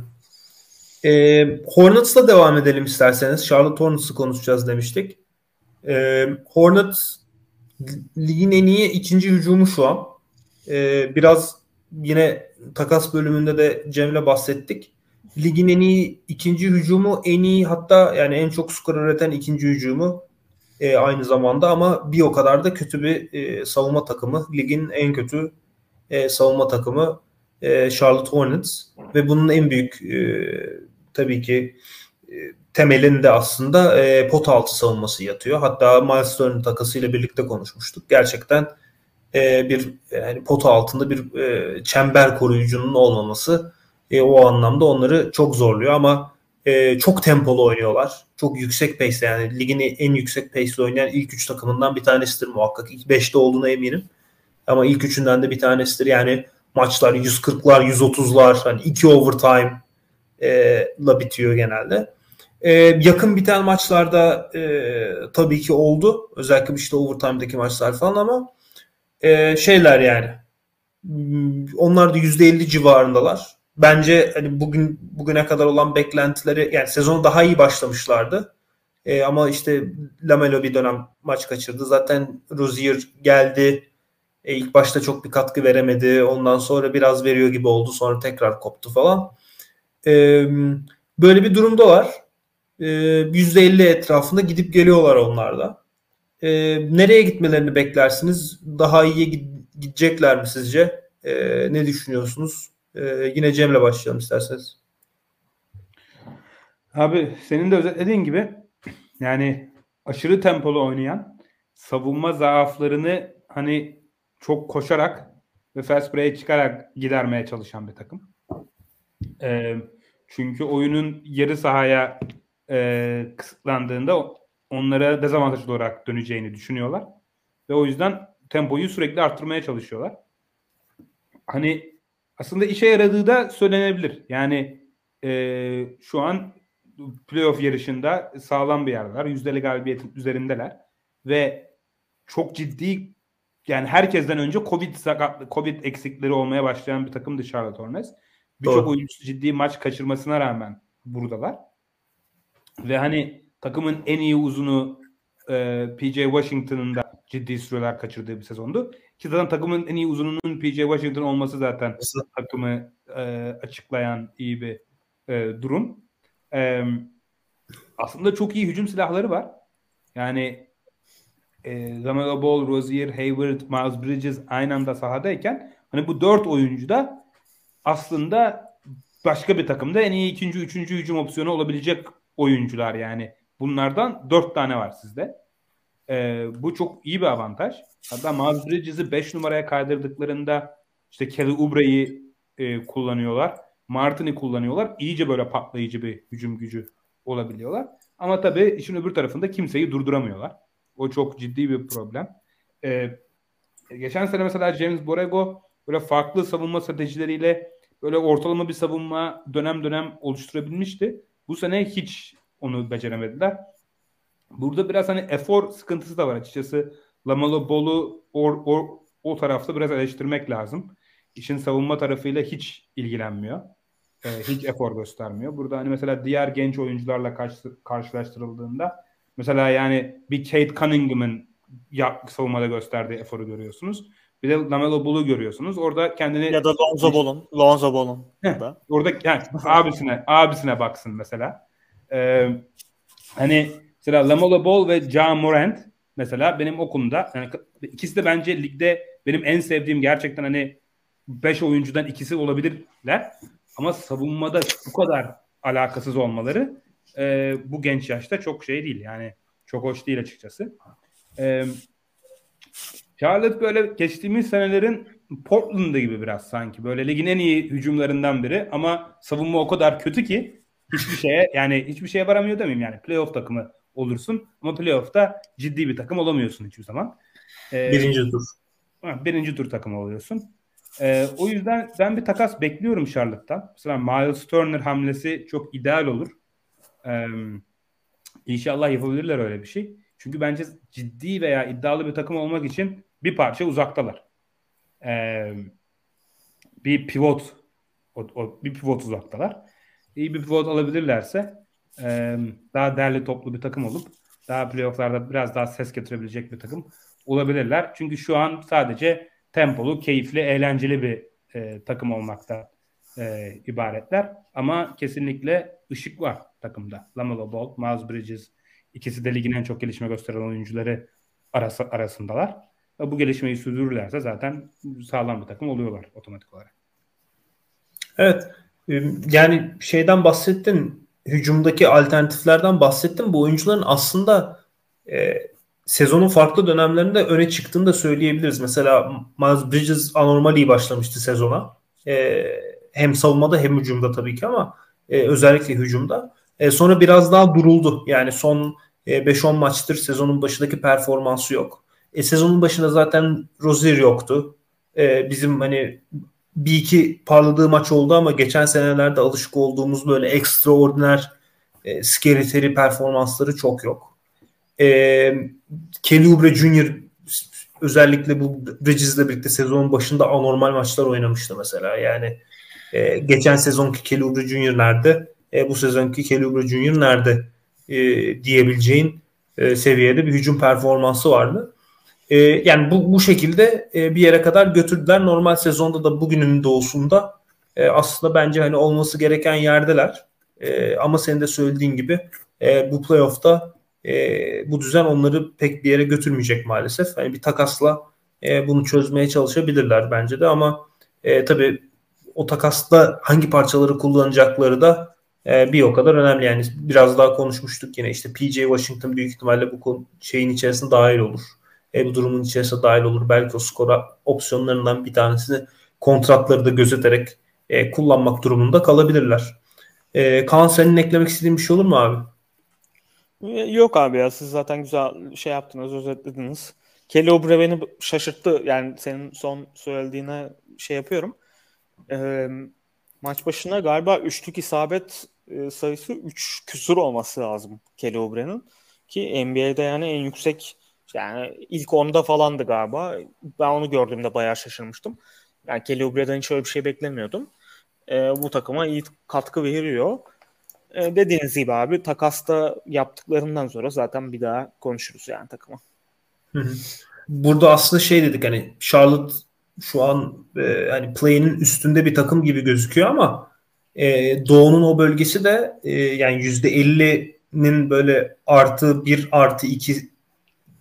E, Hornets'la devam edelim isterseniz. Charlotte Hornets'ı konuşacağız demiştik. E, Hornets ligin en iyi ikinci hücumu şu an. E, biraz yine takas bölümünde de Cem'le bahsettik. Ligin en iyi ikinci hücumu, en iyi hatta yani en çok skor üreten ikinci hücumu e, aynı zamanda ama bir o kadar da kötü bir e, savunma takımı. Ligin en kötü e, savunma takımı e, Charlotte Hornets ve bunun en büyük e, tabii ki e, temelinde aslında e, pot altı savunması yatıyor. Hatta Miles Turner takasıyla birlikte konuşmuştuk. Gerçekten e, bir yani pot altında bir e, çember koruyucunun olmaması e, o anlamda onları çok zorluyor ama e, çok tempolu oynuyorlar. Çok yüksek pace yani ligin en yüksek pace oynayan ilk üç takımından bir tanesidir muhakkak. İlk beşte olduğuna eminim. Ama ilk üçünden de bir tanesidir. Yani maçlar 140'lar, 130'lar, hani iki overtime e, la bitiyor genelde. E, yakın biten maçlarda e, tabii ki oldu. Özellikle işte overtime'daki maçlar falan ama e, şeyler yani onlar da %50 civarındalar. Bence hani bugün bugüne kadar olan beklentileri yani sezonu daha iyi başlamışlardı. E, ama işte Lamelo bir dönem maç kaçırdı. Zaten Rozier geldi. E, ilk başta çok bir katkı veremedi. Ondan sonra biraz veriyor gibi oldu. Sonra tekrar koptu falan. E, böyle bir durumdalar. E, %50 etrafında gidip geliyorlar onlar da. E, nereye gitmelerini beklersiniz? Daha iyiye gidecekler mi sizce? E, ne düşünüyorsunuz? E, yine Cem'le başlayalım isterseniz. Abi senin de özetlediğin gibi yani aşırı tempolu oynayan savunma zaaflarını hani çok koşarak ve fast break'e çıkarak gidermeye çalışan bir takım. E, çünkü oyunun yarı sahaya e, kısıtlandığında onlara dezavantaj olarak döneceğini düşünüyorlar. Ve o yüzden tempoyu sürekli arttırmaya çalışıyorlar. Hani aslında işe yaradığı da söylenebilir. Yani e, şu an playoff yarışında sağlam bir yerler. Yüzdeli galibiyetin üzerindeler. Ve çok ciddi yani herkesten önce Covid sakatlı, Covid eksikleri olmaya başlayan bir takımdı Charlotte Hornets. Birçok oyuncusu ciddi maç kaçırmasına rağmen buradalar. Ve hani takımın en iyi uzunu e, PJ Washington'ın da ciddi süreler kaçırdığı bir sezondu. Ki zaten takımın en iyi uzununun PJ Washington olması zaten takımı e, açıklayan iyi bir e, durum. E, aslında çok iyi hücum silahları var. Yani e, Lamelo Ball, Rozier, Hayward, Miles Bridges aynı anda sahadayken hani bu dört oyuncu da aslında başka bir takımda en iyi ikinci, üçüncü hücum opsiyonu olabilecek oyuncular yani. Bunlardan dört tane var sizde. Ee, bu çok iyi bir avantaj. Hatta Miles Bridges'i 5 numaraya kaydırdıklarında işte Kelly Oubre'yi e, kullanıyorlar. Martin'i kullanıyorlar. İyice böyle patlayıcı bir hücum gücü olabiliyorlar. Ama tabii işin öbür tarafında kimseyi durduramıyorlar. O çok ciddi bir problem. Ee, geçen sene mesela James Borrego böyle farklı savunma stratejileriyle böyle ortalama bir savunma dönem dönem oluşturabilmişti. Bu sene hiç onu beceremediler. Burada biraz hani efor sıkıntısı da var açıkçası. Lamelo Ball'u or, or, o tarafta biraz eleştirmek lazım. İşin savunma tarafıyla hiç ilgilenmiyor. Ee, hiç efor göstermiyor. Burada hani mesela diğer genç oyuncularla karşı, karşılaştırıldığında mesela yani bir Kate Cunningham'ın savunmada gösterdiği eforu görüyorsunuz. Bir de Lamelo Ball'u görüyorsunuz. Orada kendini ya da Lonzo Ball'un, Lonzo Ball'un da. Orada yani abisine abisine baksın mesela. Ee, hani mesela Lamelo Ball ve Ja Morant mesela benim okulumda yani ikisi de bence ligde benim en sevdiğim gerçekten hani 5 oyuncudan ikisi olabilirler. Ama savunmada bu kadar alakasız olmaları e, bu genç yaşta çok şey değil. Yani çok hoş değil açıkçası. E, Charlotte böyle geçtiğimiz senelerin Portland'ı gibi biraz sanki. Böyle ligin en iyi hücumlarından biri ama savunma o kadar kötü ki hiçbir şeye yani hiçbir şeye varamıyor demeyeyim yani. Playoff takımı olursun ama playoff'ta ciddi bir takım olamıyorsun hiçbir zaman. Ee, birinci tur. Birinci tur takımı oluyorsun. Ee, o yüzden ben bir takas bekliyorum Charlotte'tan. Mesela Miles Turner hamlesi çok ideal olur. Ee, inşallah yapabilirler öyle bir şey. Çünkü bence ciddi veya iddialı bir takım olmak için bir parça uzaktalar. Ee, bir pivot o, o, bir pivot uzaktalar. İyi bir pivot alabilirlerse e, daha değerli toplu bir takım olup daha playofflarda biraz daha ses getirebilecek bir takım olabilirler. Çünkü şu an sadece tempolu, keyifli, eğlenceli bir e, takım olmakta e, ibaretler. Ama kesinlikle ışık var takımda. Lamelo Ball, Miles Bridges ikisi de ligin en çok gelişme gösteren oyuncuları arası, arasındalar. Ve bu gelişmeyi sürdürürlerse zaten sağlam bir takım oluyorlar otomatik olarak. Evet. Yani şeyden bahsettin. Hücumdaki alternatiflerden bahsettin. Bu oyuncuların aslında e, sezonun farklı dönemlerinde öne çıktığını da söyleyebiliriz. Mesela Miles Bridges anormal iyi başlamıştı sezona. E, hem savunmada hem hücumda tabii ki ama e, özellikle hücumda. E, sonra biraz daha duruldu. Yani son e, 5-10 maçtır sezonun başındaki performansı yok. E, sezonun başında zaten Rozier yoktu. E, bizim hani bir iki parladığı maç oldu ama geçen senelerde alışık olduğumuz böyle ekstraordiner e, skeleteri performansları çok yok. E, Kelly Oubre Jr. özellikle bu Bridges'le birlikte sezonun başında anormal maçlar oynamıştı mesela. Yani e, geçen sezonki Kelly Oubre Jr. nerede? E, bu sezonki Kelly Jr. nerede? E, diyebileceğin e, seviyede bir hücum performansı vardı. E, yani bu, bu şekilde e, bir yere kadar götürdüler. Normal sezonda da bugünün doğusunda e, aslında bence hani olması gereken yerdeler. E, ama senin de söylediğin gibi e, bu playoff'ta e, bu düzen onları pek bir yere götürmeyecek maalesef. Hani bir takasla e, bunu çözmeye çalışabilirler bence de ama e, tabii o takasta hangi parçaları kullanacakları da e, bir o kadar önemli. Yani biraz daha konuşmuştuk yine işte PJ Washington büyük ihtimalle bu şeyin içerisinde dahil olur e, bu durumun içerisine dahil olur. Belki o skora opsiyonlarından bir tanesini kontratları da gözeterek e, kullanmak durumunda kalabilirler. E, Kaan senin eklemek istediğin bir şey olur mu abi? Yok abi ya siz zaten güzel şey yaptınız özetlediniz. Kelly Oubre beni şaşırttı. Yani senin son söylediğine şey yapıyorum. E, maç başına galiba üçlük isabet e, sayısı 3 küsur olması lazım Kelly. Ki NBA'de yani en yüksek yani ilk onda falandı galiba. Ben onu gördüğümde bayağı şaşırmıştım. Yani Kelly Oubre'den hiç öyle bir şey beklemiyordum. E, bu takıma iyi katkı veriyor. E, dediğiniz gibi abi takasta yaptıklarından sonra zaten bir daha konuşuruz yani takıma. Burada aslında şey dedik hani Charlotte şu an e, hani play'inin üstünde bir takım gibi gözüküyor ama e, Doğu'nun o bölgesi de e, yani %50'nin böyle artı 1 artı 2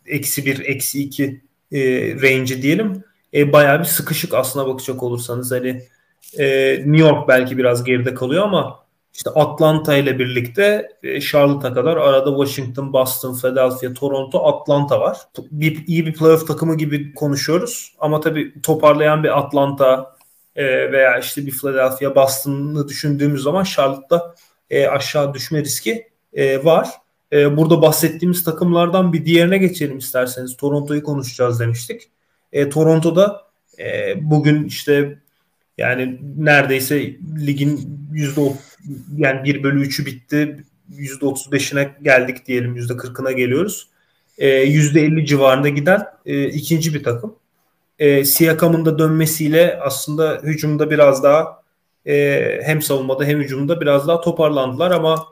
eksi bir, eksi iki e, range'i diyelim. E, bayağı bir sıkışık aslına bakacak olursanız. Hani e, New York belki biraz geride kalıyor ama işte Atlanta ile birlikte e, Charlotte'a kadar arada Washington, Boston, Philadelphia, Toronto, Atlanta var. Bir, iyi bir playoff takımı gibi konuşuyoruz. Ama tabii toparlayan bir Atlanta e, veya işte bir Philadelphia, Boston'ı düşündüğümüz zaman Charlotte'da e, aşağı düşme riski e, var. E, burada bahsettiğimiz takımlardan bir diğerine geçelim isterseniz. Toronto'yu konuşacağız demiştik. Toronto'da bugün işte yani neredeyse ligin yüzde yani 1 bölü 3'ü bitti. Yüzde 35'ine geldik diyelim. Yüzde 40'ına geliyoruz. E, yüzde 50 civarında giden ikinci bir takım. E, Siakam'ın da dönmesiyle aslında hücumda biraz daha e, hem savunmada hem hücumda biraz daha toparlandılar ama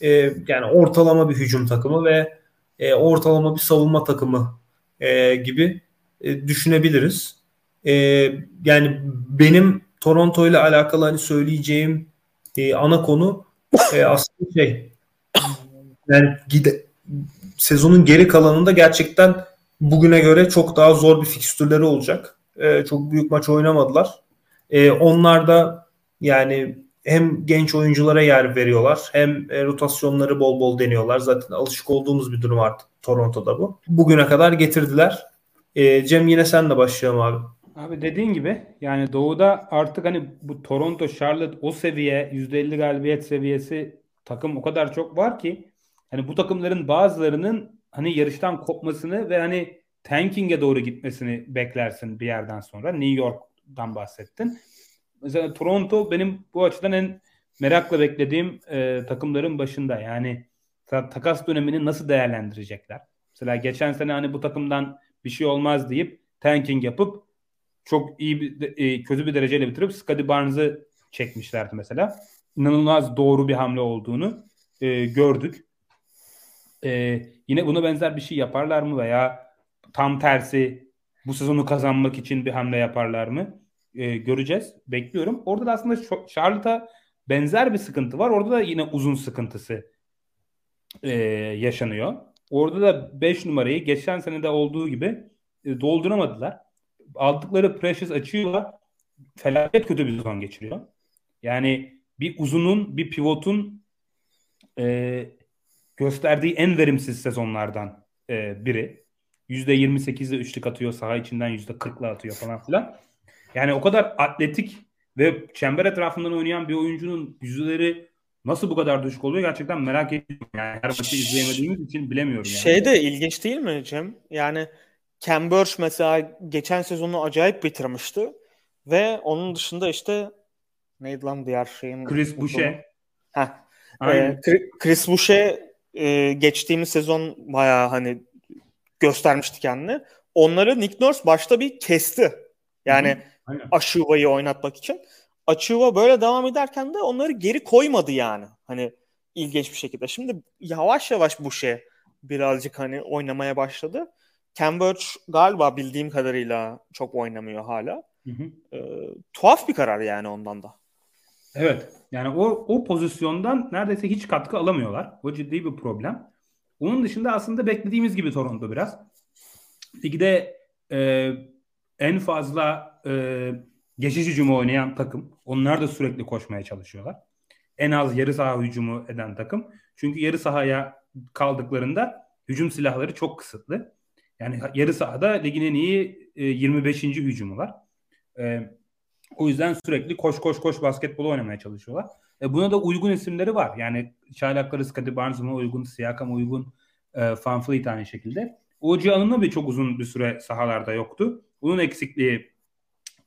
e, yani ortalama bir hücum takımı ve e, ortalama bir savunma takımı e, gibi e, düşünebiliriz. E, yani benim Toronto ile alakalı hani söyleyeceğim e, ana konu e, aslında şey yani gide, sezonun geri kalanında gerçekten bugüne göre çok daha zor bir fikstürleri olacak. E, çok büyük maç oynamadılar. E, onlar da yani hem genç oyunculara yer veriyorlar hem e, rotasyonları bol bol deniyorlar. Zaten alışık olduğumuz bir durum artık Toronto'da bu. Bugüne kadar getirdiler. E, Cem yine sen de başlayalım abi. Abi dediğin gibi yani doğuda artık hani bu Toronto, Charlotte o seviye %50 galibiyet seviyesi takım o kadar çok var ki hani bu takımların bazılarının hani yarıştan kopmasını ve hani tanking'e doğru gitmesini beklersin bir yerden sonra. New York'tan bahsettin. Mesela Toronto benim bu açıdan en merakla beklediğim e, takımların başında. Yani ta- takas dönemini nasıl değerlendirecekler? Mesela geçen sene hani bu takımdan bir şey olmaz deyip tanking yapıp çok iyi bir e, kötü bir dereceyle bitirip Scottie Barnes'ı çekmişlerdi mesela. İnanılmaz doğru bir hamle olduğunu e, gördük. E, yine buna benzer bir şey yaparlar mı veya tam tersi bu sezonu kazanmak için bir hamle yaparlar mı? E, göreceğiz. Bekliyorum. Orada da aslında Charlotte'a benzer bir sıkıntı var. Orada da yine uzun sıkıntısı e, yaşanıyor. Orada da 5 numarayı geçen sene de olduğu gibi e, dolduramadılar. Aldıkları Precious açıyorlar. Felaket kötü bir sezon geçiriyor. Yani bir uzunun, bir pivotun e, gösterdiği en verimsiz sezonlardan e, biri. %28'de üçlük atıyor. Saha içinden %40'la atıyor falan filan. Yani o kadar atletik ve çember etrafından oynayan bir oyuncunun yüzleri nasıl bu kadar düşük oluyor gerçekten merak ediyorum. Yani her maçı izleyemediğimiz için bilemiyorum. Yani. Şey de ilginç değil mi Cem? Yani Cam Burch mesela geçen sezonu acayip bitirmişti. Ve onun dışında işte neydi lan diğer şeyin? Chris Boucher. Heh. Ee, Chris Boucher e, geçtiğimiz sezon bayağı hani göstermişti kendini. Onları Nick Nurse başta bir kesti. Yani Aşuva'yı oynatmak için. Aşuva böyle devam ederken de onları geri koymadı yani. Hani ilginç bir şekilde. Şimdi yavaş yavaş bu şey birazcık hani oynamaya başladı. Cambridge galiba bildiğim kadarıyla çok oynamıyor hala. Hı hı. Ee, tuhaf bir karar yani ondan da. Evet. Yani o o pozisyondan neredeyse hiç katkı alamıyorlar. O ciddi bir problem. Onun dışında aslında beklediğimiz gibi Toronto biraz. Ligde e, en fazla e, geçiş hücumu oynayan takım. Onlar da sürekli koşmaya çalışıyorlar. En az yarı saha hücumu eden takım. Çünkü yarı sahaya kaldıklarında hücum silahları çok kısıtlı. Yani yarı sahada ligin en iyi e, 25. hücumu var. E, o yüzden sürekli koş koş koş basketbol oynamaya çalışıyorlar. E, buna da uygun isimleri var. Yani çaylakları Scottie Barnes'a uygun, Siakam uygun, e, Van Fleet aynı şekilde. OG Alın'la çok uzun bir süre sahalarda yoktu. Bunun eksikliği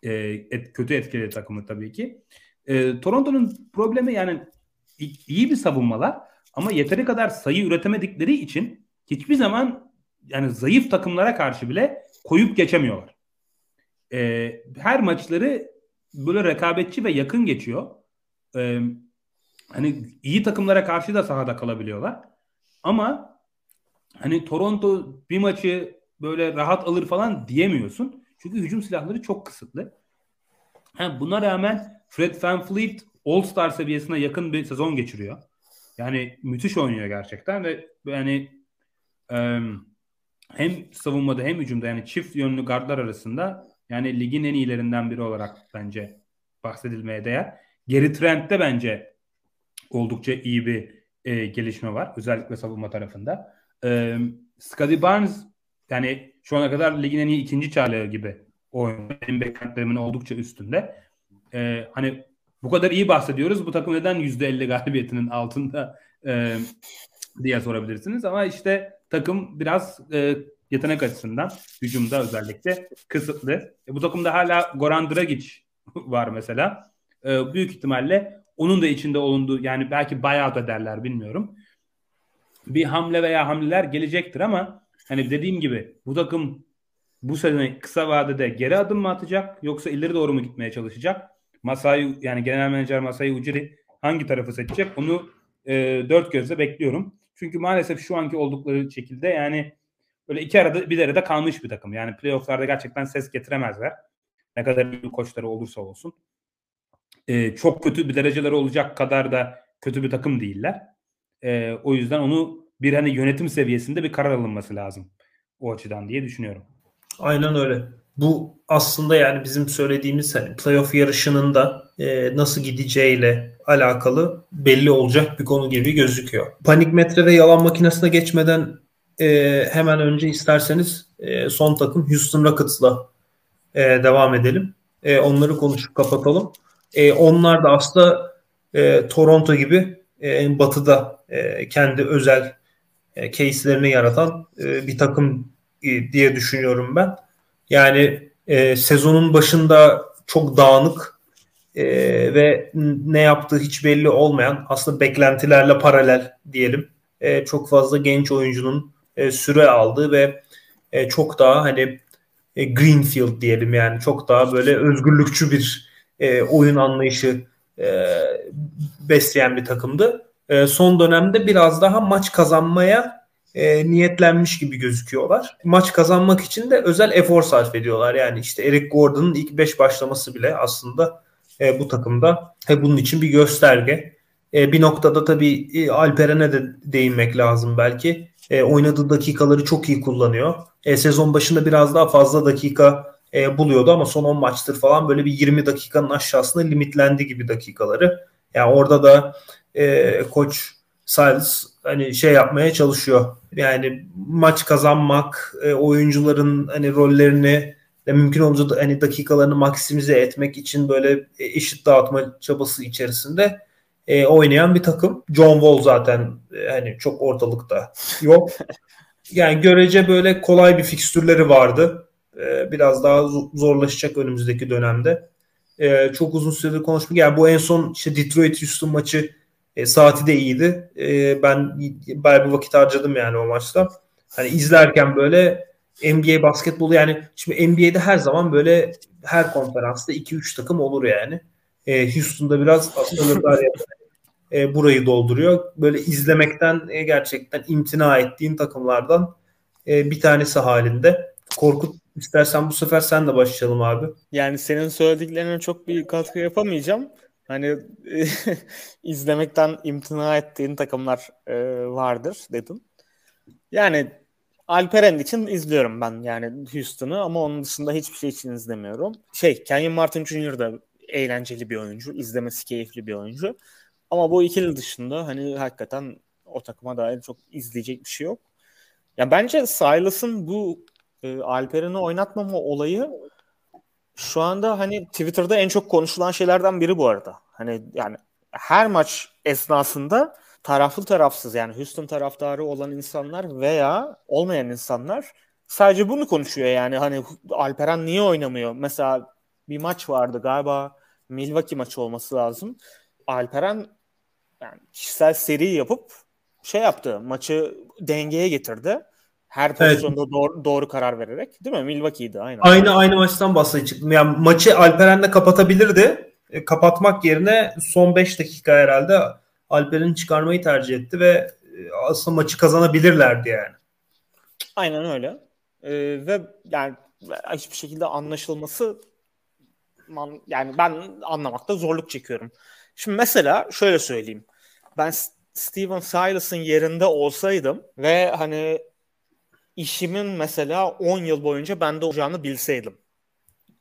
e, et, kötü etkiledi takımı tabii ki. E, Toronto'nun problemi yani iyi bir savunmalar ama yeteri kadar sayı üretemedikleri için hiçbir zaman yani zayıf takımlara karşı bile koyup geçemiyorlar. E, her maçları böyle rekabetçi ve yakın geçiyor. E, hani iyi takımlara karşı da sahada kalabiliyorlar. Ama hani Toronto bir maçı böyle rahat alır falan diyemiyorsun. Çünkü hücum silahları çok kısıtlı. Ha, buna rağmen Fred Van Fleet All-Star seviyesine yakın bir sezon geçiriyor. Yani müthiş oynuyor gerçekten ve yani e, hem savunmada hem hücumda yani çift yönlü gardlar arasında yani ligin en iyilerinden biri olarak bence bahsedilmeye değer. Geri Trent'te bence oldukça iyi bir e, gelişme var. Özellikle savunma tarafında. E, Scottie Barnes yani şu ana kadar ligin en iyi ikinci çaylağı gibi oynuyor. Benim beklentilerimin oldukça üstünde. Ee, hani bu kadar iyi bahsediyoruz. Bu takım neden %50 galibiyetinin altında e, diye sorabilirsiniz. Ama işte takım biraz e, yetenek açısından hücumda özellikle kısıtlı. E, bu takımda hala Goran Dragic var mesela. E, büyük ihtimalle onun da içinde olunduğu yani belki bayağı da derler bilmiyorum. Bir hamle veya hamleler gelecektir ama hani dediğim gibi bu takım bu sene kısa vadede geri adım mı atacak yoksa ileri doğru mu gitmeye çalışacak? Masai yani genel menajer Masai Ujiri hangi tarafı seçecek? Onu e, dört gözle bekliyorum. Çünkü maalesef şu anki oldukları şekilde yani böyle iki arada bir arada kalmış bir takım. Yani playofflarda gerçekten ses getiremezler. Ne kadar iyi koçları olursa olsun. E, çok kötü bir dereceleri olacak kadar da kötü bir takım değiller. E, o yüzden onu bir hani yönetim seviyesinde bir karar alınması lazım. O açıdan diye düşünüyorum. Aynen öyle. Bu aslında yani bizim söylediğimiz hani playoff yarışının da e, nasıl gideceğiyle alakalı belli olacak bir konu gibi gözüküyor. Panik metre ve yalan makinesine geçmeden e, hemen önce isterseniz e, son takım Houston Rockets'la e, devam edelim. E, onları konuşup kapatalım. E, onlar da aslında e, Toronto gibi e, batıda e, kendi özel e, case'lerini yaratan e, bir takım e, diye düşünüyorum ben. Yani e, sezonun başında çok dağınık e, ve ne yaptığı hiç belli olmayan aslında beklentilerle paralel diyelim e, çok fazla genç oyuncunun e, süre aldığı ve e, çok daha hani e, Greenfield diyelim yani çok daha böyle özgürlükçü bir e, oyun anlayışı e, besleyen bir takımdı. E, son dönemde biraz daha maç kazanmaya e, niyetlenmiş gibi gözüküyorlar. Maç kazanmak için de özel efor sarf ediyorlar. Yani işte Eric Gordon'ın ilk 5 başlaması bile aslında e, bu takımda e, bunun için bir gösterge. E, bir noktada tabii e, Alperen'e de değinmek lazım belki. E, oynadığı dakikaları çok iyi kullanıyor. E, sezon başında biraz daha fazla dakika e, buluyordu ama son 10 maçtır falan böyle bir 20 dakikanın aşağısında limitlendi gibi dakikaları. Yani orada da e, koç Silas hani şey yapmaya çalışıyor. Yani maç kazanmak, e, oyuncuların hani rollerini de mümkün olunca da hani dakikalarını maksimize etmek için böyle eşit dağıtma çabası içerisinde e, oynayan bir takım. John Wall zaten e, hani çok ortalıkta yok. Yani görece böyle kolay bir fikstürleri vardı. E, biraz daha zorlaşacak önümüzdeki dönemde. E, çok uzun süredir konuşmak. Yani bu en son işte Detroit Houston maçı e, saati de iyiydi. E, ben bayağı bir vakit harcadım yani o maçta. Hani izlerken böyle NBA basketbolu yani şimdi NBA'de her zaman böyle her konferansta 2-3 takım olur yani. E, Houston'da biraz asılırlar e, burayı dolduruyor. Böyle izlemekten e, gerçekten imtina ettiğin takımlardan e, bir tanesi halinde. Korkut istersen bu sefer sen de başlayalım abi. Yani senin söylediklerine çok bir katkı yapamayacağım. Hani izlemekten imtina ettiğin takımlar e, vardır dedim. Yani Alperen için izliyorum ben yani Houston'ı ama onun dışında hiçbir şey için izlemiyorum. Şey Kenyon Martin Jr. da eğlenceli bir oyuncu. izlemesi keyifli bir oyuncu. Ama bu ikili dışında hani hakikaten o takıma dair çok izleyecek bir şey yok. Ya bence Silas'ın bu e, Alperen'i oynatmama olayı şu anda hani Twitter'da en çok konuşulan şeylerden biri bu arada. Hani yani her maç esnasında taraflı tarafsız yani Houston taraftarı olan insanlar veya olmayan insanlar sadece bunu konuşuyor yani hani Alperen niye oynamıyor? Mesela bir maç vardı galiba Milwaukee maçı olması lazım. Alperen yani kişisel seri yapıp şey yaptı. Maçı dengeye getirdi. Her pozisyonda evet. doğru, doğru karar vererek. Değil mi? Milwaukee'ydi aynı. Aynı aynı maçtan bahsedecektim. Yani maçı Alperen'le kapatabilirdi. E, kapatmak yerine son 5 dakika herhalde Alperen'i çıkarmayı tercih etti ve e, aslında maçı kazanabilirlerdi yani. Aynen öyle. Ee, ve yani hiçbir şekilde anlaşılması yani ben anlamakta zorluk çekiyorum. Şimdi mesela şöyle söyleyeyim. Ben Steven Silas'ın yerinde olsaydım ve hani işimin mesela 10 yıl boyunca bende olacağını bilseydim.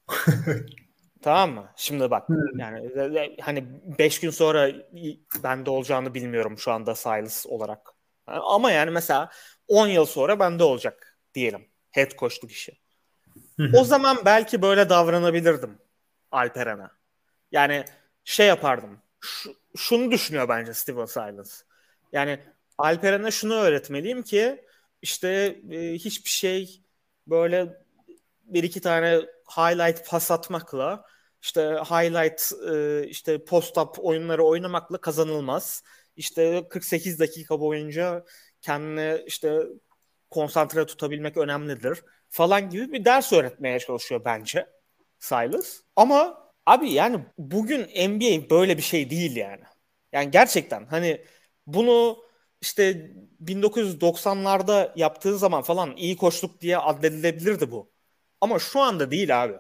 tamam mı? Şimdi bak yani hani 5 gün sonra bende olacağını bilmiyorum şu anda Silas olarak. Ama yani mesela 10 yıl sonra bende olacak diyelim. Head coachluk işi. o zaman belki böyle davranabilirdim Alperen'e. Yani şey yapardım şunu düşünüyor bence Steven Silas. Yani Alperen'e şunu öğretmeliyim ki işte e, hiçbir şey böyle bir iki tane highlight pas atmakla işte highlight e, işte post-up oyunları oynamakla kazanılmaz. İşte 48 dakika boyunca kendini işte konsantre tutabilmek önemlidir falan gibi bir ders öğretmeye çalışıyor bence Silas. Ama Abi yani bugün NBA böyle bir şey değil yani. Yani gerçekten hani bunu işte 1990'larda yaptığı zaman falan iyi koçluk diye addedilebilirdi bu. Ama şu anda değil abi.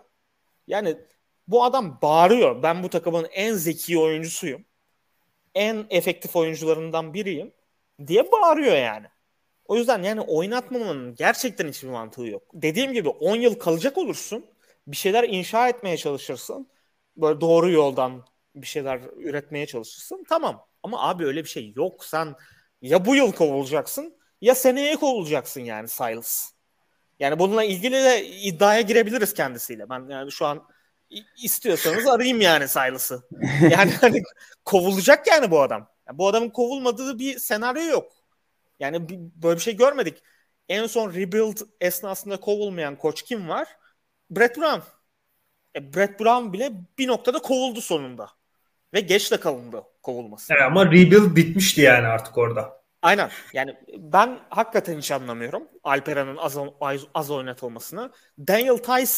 Yani bu adam bağırıyor. Ben bu takımın en zeki oyuncusuyum. En efektif oyuncularından biriyim diye bağırıyor yani. O yüzden yani oynatmamanın gerçekten hiçbir mantığı yok. Dediğim gibi 10 yıl kalacak olursun. Bir şeyler inşa etmeye çalışırsın böyle doğru yoldan bir şeyler üretmeye çalışırsın tamam. Ama abi öyle bir şey yok. Sen ya bu yıl kovulacaksın ya seneye kovulacaksın yani Silas. Yani bununla ilgili de iddiaya girebiliriz kendisiyle. Ben yani şu an istiyorsanız arayayım yani Silas'ı. Yani hani kovulacak yani bu adam. Yani bu adamın kovulmadığı bir senaryo yok. Yani böyle bir şey görmedik. En son rebuild esnasında kovulmayan koç kim var? Brett Brown. E, Brett Brown bile bir noktada kovuldu sonunda. Ve geç de kalındı kovulması. Evet, ama rebuild bitmişti yani artık orada. Aynen. Yani ben hakikaten hiç anlamıyorum Alperen'in az, az, az oynatılmasını. Daniel Tice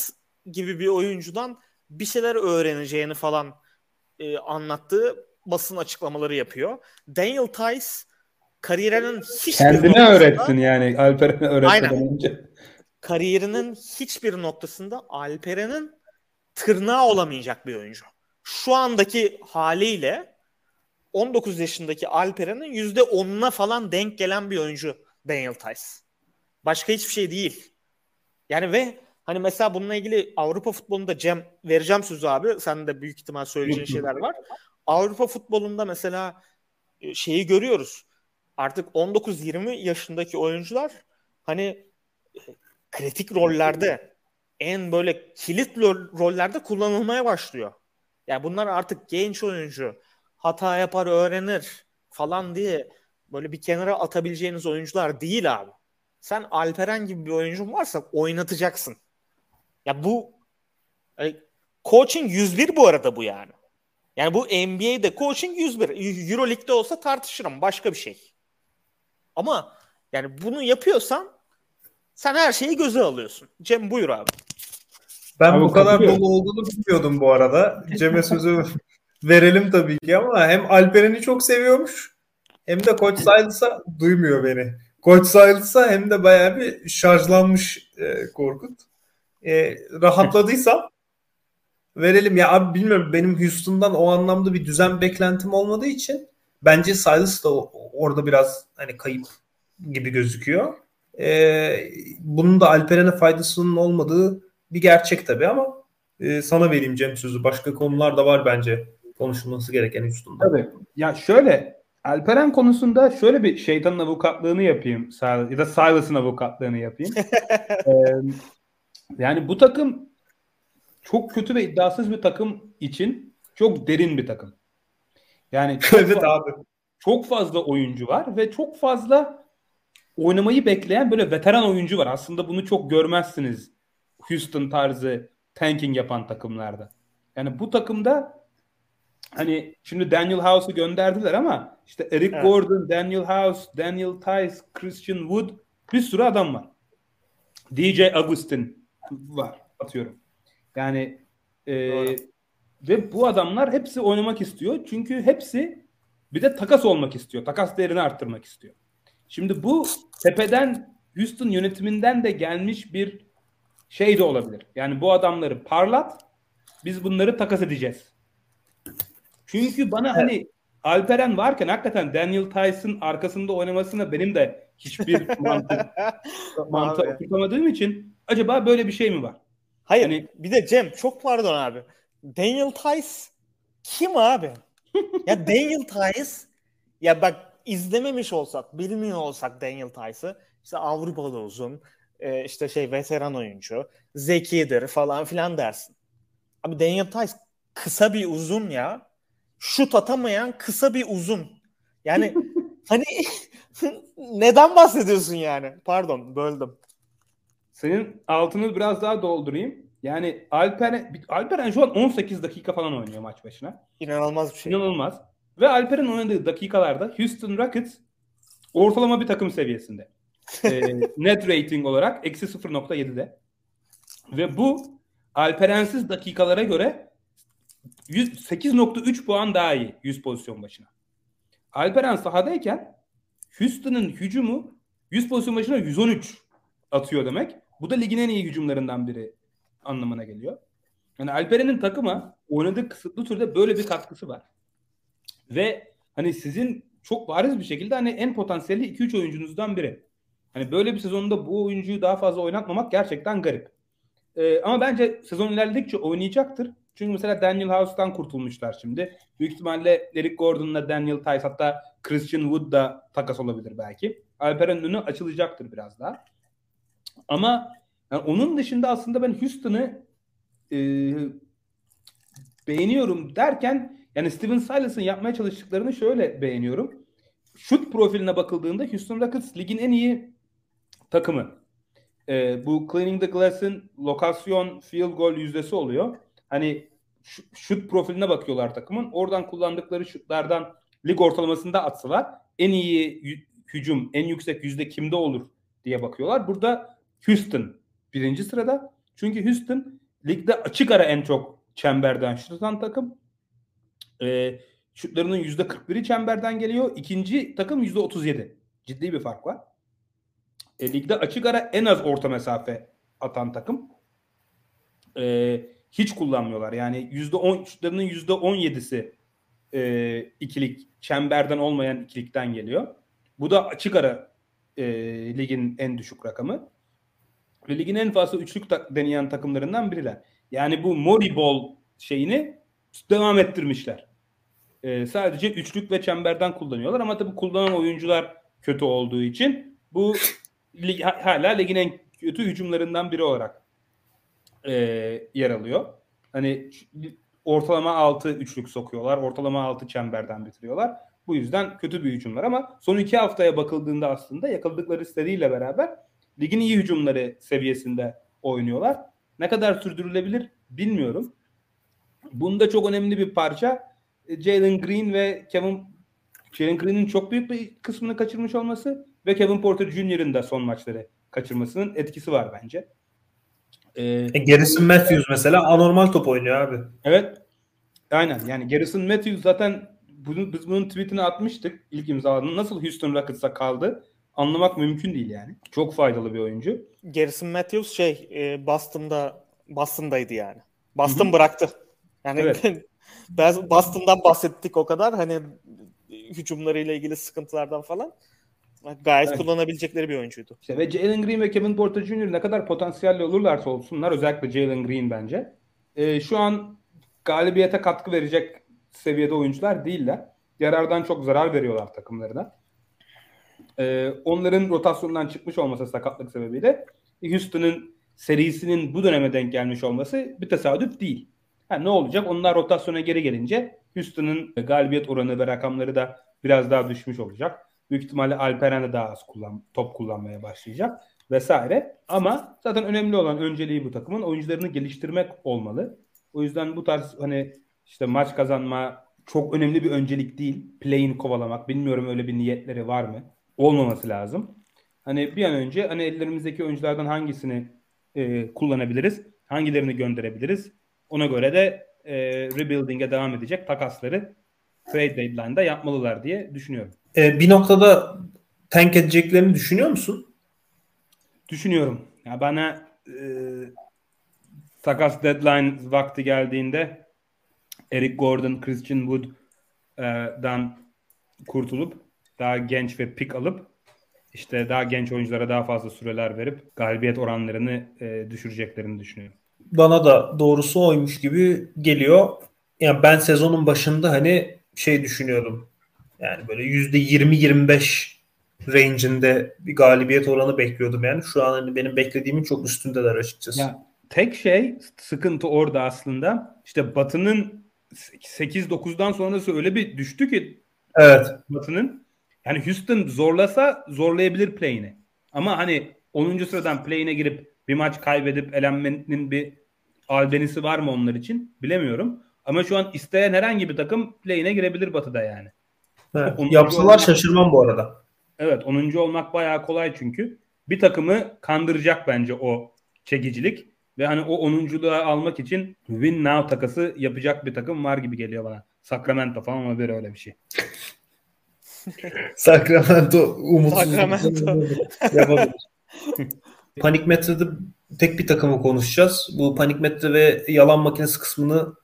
gibi bir oyuncudan bir şeyler öğreneceğini falan e, anlattığı basın açıklamaları yapıyor. Daniel Tice kariyerinin hiçbir Kendine öğrettin yani Alperen'e öğretmeden önce. Kariyerinin hiçbir noktasında Alperen'in tırnağı olamayacak bir oyuncu. Şu andaki haliyle 19 yaşındaki Alperen'in %10'una falan denk gelen bir oyuncu Daniel Tice. Başka hiçbir şey değil. Yani ve hani mesela bununla ilgili Avrupa futbolunda Cem vereceğim sözü abi. Sen de büyük ihtimal söyleyeceğin şeyler var. Avrupa futbolunda mesela e, şeyi görüyoruz. Artık 19-20 yaşındaki oyuncular hani e, kritik rollerde en böyle kilit rollerde kullanılmaya başlıyor. Yani bunlar artık genç oyuncu hata yapar öğrenir falan diye böyle bir kenara atabileceğiniz oyuncular değil abi. Sen Alperen gibi bir oyuncun varsa oynatacaksın. Ya bu yani, coaching 101 bu arada bu yani. Yani bu NBA'de coaching 101. Euroleague'de olsa tartışırım başka bir şey. Ama yani bunu yapıyorsan sen her şeyi göze alıyorsun. Cem buyur abi. Ben abi, bu kadar dolu olduğunu bilmiyordum bu arada. Cem'e sözü verelim tabii ki ama hem Alperen'i çok seviyormuş hem de Koç Silas'a duymuyor beni. Koç Silas'a hem de bayağı bir şarjlanmış e, Korkut. E, rahatladıysam verelim. Ya abi bilmiyorum benim Houston'dan o anlamda bir düzen beklentim olmadığı için bence Silas da orada biraz hani kayıp gibi gözüküyor. E, bunun da Alperen'e faydasının olmadığı bir gerçek tabii ama e, sana vereyim Cem sözü. Başka konular da var bence konuşulması gereken Houston'da. Tabii. Ya şöyle Alperen konusunda şöyle bir şeytanın avukatlığını yapayım ya da Silas'ın avukatlığını yapayım. ee, yani bu takım çok kötü ve iddiasız bir takım için çok derin bir takım. Yani çok evet fazla, abi. Çok fazla oyuncu var ve çok fazla oynamayı bekleyen böyle veteran oyuncu var. Aslında bunu çok görmezsiniz Houston tarzı tanking yapan takımlarda. Yani bu takımda hani şimdi Daniel House'u gönderdiler ama işte Eric evet. Gordon, Daniel House, Daniel Tice, Christian Wood bir sürü adam var. DJ Augustin var atıyorum. Yani e, ve bu adamlar hepsi oynamak istiyor. Çünkü hepsi bir de takas olmak istiyor. Takas değerini arttırmak istiyor. Şimdi bu tepeden Houston yönetiminden de gelmiş bir şey de olabilir. Yani bu adamları parlat biz bunları takas edeceğiz. Çünkü bana evet. hani Alperen varken hakikaten Daniel Tyson arkasında oynamasına benim de hiçbir mantık mantığı oturtamadığım için acaba böyle bir şey mi var? Hayır. Yani, bir de Cem çok pardon abi. Daniel Tice kim abi? ya Daniel Tice ya bak izlememiş olsak, bilmiyor olsak Daniel Tice'ı işte Avrupa'da uzun, e, işte şey veteran oyuncu, zekidir falan filan dersin. Abi Daniel Tice kısa bir uzun ya. Şut atamayan kısa bir uzun. Yani hani neden bahsediyorsun yani? Pardon böldüm. Senin altını biraz daha doldurayım. Yani Alperen, Alperen şu an 18 dakika falan oynuyor maç başına. İnanılmaz bir şey. İnanılmaz. Ve Alperen oynadığı dakikalarda Houston Rockets ortalama bir takım seviyesinde. e, net rating olarak eksi 0.7'de. Ve bu Alperensiz dakikalara göre 8.3 puan daha iyi 100 pozisyon başına. Alperen sahadayken Houston'ın hücumu 100 pozisyon başına 113 atıyor demek. Bu da ligin en iyi hücumlarından biri anlamına geliyor. Yani Alperen'in takıma oynadığı kısıtlı türde böyle bir katkısı var. Ve hani sizin çok bariz bir şekilde hani en potansiyelli 2-3 oyuncunuzdan biri. Hani böyle bir sezonda bu oyuncuyu daha fazla oynatmamak gerçekten garip. Ee, ama bence sezon ilerledikçe oynayacaktır. Çünkü mesela Daniel House'dan kurtulmuşlar şimdi. Büyük ihtimalle Eric Gordon'la Daniel Tice hatta Christian Wood da takas olabilir belki. Alperen önü açılacaktır biraz daha. Ama yani onun dışında aslında ben Houston'ı e, beğeniyorum derken yani Steven Silas'ın yapmaya çalıştıklarını şöyle beğeniyorum. Şut profiline bakıldığında Houston Rockets ligin en iyi takımı. E, bu Cleaning the Glass'ın lokasyon field goal yüzdesi oluyor. hani şut profiline bakıyorlar takımın. Oradan kullandıkları şutlardan lig ortalamasında atsalar en iyi hücum, en yüksek yüzde kimde olur diye bakıyorlar. Burada Houston birinci sırada. Çünkü Houston ligde açık ara en çok çemberden şut atan takım. Ee, şutlarının yüzde 41'i çemberden geliyor. İkinci takım yüzde 37. Ciddi bir fark var. E, ligde açık ara en az orta mesafe atan takım. E, hiç kullanmıyorlar. Yani yüzde on şutlarının yüzde 17'si e, ikilik çemberden olmayan ikilikten geliyor. Bu da açık ara e, ligin en düşük rakamı. Ve ligin en fazla üçlük ta- deneyen takımlarından biriler. Yani bu Moribol şeyini devam ettirmişler. E, sadece üçlük ve çemberden kullanıyorlar ama tabii kullanan oyuncular kötü olduğu için bu lig, hala ligin en kötü hücumlarından biri olarak e, yer alıyor. Hani ortalama 6 üçlük sokuyorlar. Ortalama 6 çemberden bitiriyorlar. Bu yüzden kötü bir hücumlar ama son iki haftaya bakıldığında aslında yakaladıkları seriyle beraber ligin iyi hücumları seviyesinde oynuyorlar. Ne kadar sürdürülebilir bilmiyorum. Bunda çok önemli bir parça Jalen Green ve Kevin Jalen Green'in çok büyük bir kısmını kaçırmış olması ve Kevin Porter Jr.'ın da son maçları kaçırmasının etkisi var bence. Ee, e, Garrison Matthews mesela anormal top oynuyor abi. Evet. Aynen. Yani Garrison Matthews zaten bunu, biz bunun tweetini atmıştık ilk imzaladığında. Nasıl Houston Rockets'a kaldı anlamak mümkün değil yani. Çok faydalı bir oyuncu. Garrison Matthews şey e, Boston'da Boston'daydı yani. Boston Hı-hı. bıraktı. Yani evet. Boston'dan bahsettik o kadar. Hani hücumlarıyla ilgili sıkıntılardan falan. Gayet evet. kullanabilecekleri bir oyuncuydu. İşte ve Jalen Green ve Kevin Porter Jr. ne kadar potansiyelli olurlarsa olsunlar özellikle Jalen Green bence. E, şu an galibiyete katkı verecek seviyede oyuncular değiller. Yarardan çok zarar veriyorlar takımlarına. E, onların rotasyondan çıkmış olması sakatlık sebebiyle Houston'ın serisinin bu döneme denk gelmiş olması bir tesadüf değil. Ha, ne olacak? Onlar rotasyona geri gelince Houston'ın galibiyet oranı ve rakamları da biraz daha düşmüş olacak. Büyük ihtimalle Alperen de daha az kullan, top kullanmaya başlayacak vesaire. Ama zaten önemli olan önceliği bu takımın oyuncularını geliştirmek olmalı. O yüzden bu tarz hani işte maç kazanma çok önemli bir öncelik değil. Play'in kovalamak. Bilmiyorum öyle bir niyetleri var mı? Olmaması lazım. Hani bir an önce hani ellerimizdeki oyunculardan hangisini e, kullanabiliriz? Hangilerini gönderebiliriz? Ona göre de e, rebuilding'e devam edecek takasları trade deadline'da yapmalılar diye düşünüyorum. E, bir noktada tank edeceklerini düşünüyor musun? Düşünüyorum. Ya bana e, takas deadline vakti geldiğinde Eric Gordon, Christian Wood'dan kurtulup daha genç ve pik alıp işte daha genç oyunculara daha fazla süreler verip galibiyet oranlarını e, düşüreceklerini düşünüyorum. Bana da doğrusu oymuş gibi geliyor. Yani ben sezonun başında hani şey düşünüyordum. Yani böyle yüzde 20-25 range'inde bir galibiyet oranı bekliyordum yani. Şu an hani benim beklediğimin çok üstündeler açıkçası. Ya, tek şey sıkıntı orada aslında. İşte Batı'nın 8-9'dan sonrası öyle bir düştü ki Evet. Batı'nın yani Houston zorlasa zorlayabilir play'ini. Ama hani 10. sıradan play'ine girip bir maç kaybedip elenmenin bir albenisi var mı onlar için bilemiyorum. Ama şu an isteyen herhangi bir takım play'ine girebilir Batı'da yani. Evet, yapsalar olmak, şaşırmam bu arada. Evet 10. olmak bayağı kolay çünkü. Bir takımı kandıracak bence o çekicilik. Ve hani o 10'unculuğa almak için win now takası yapacak bir takım var gibi geliyor bana. Sacramento falan ama böyle öyle bir şey. Sacramento umutsuz. Sacramento. Panik metrede tek bir takımı konuşacağız. Bu panik metre ve yalan makinesi kısmını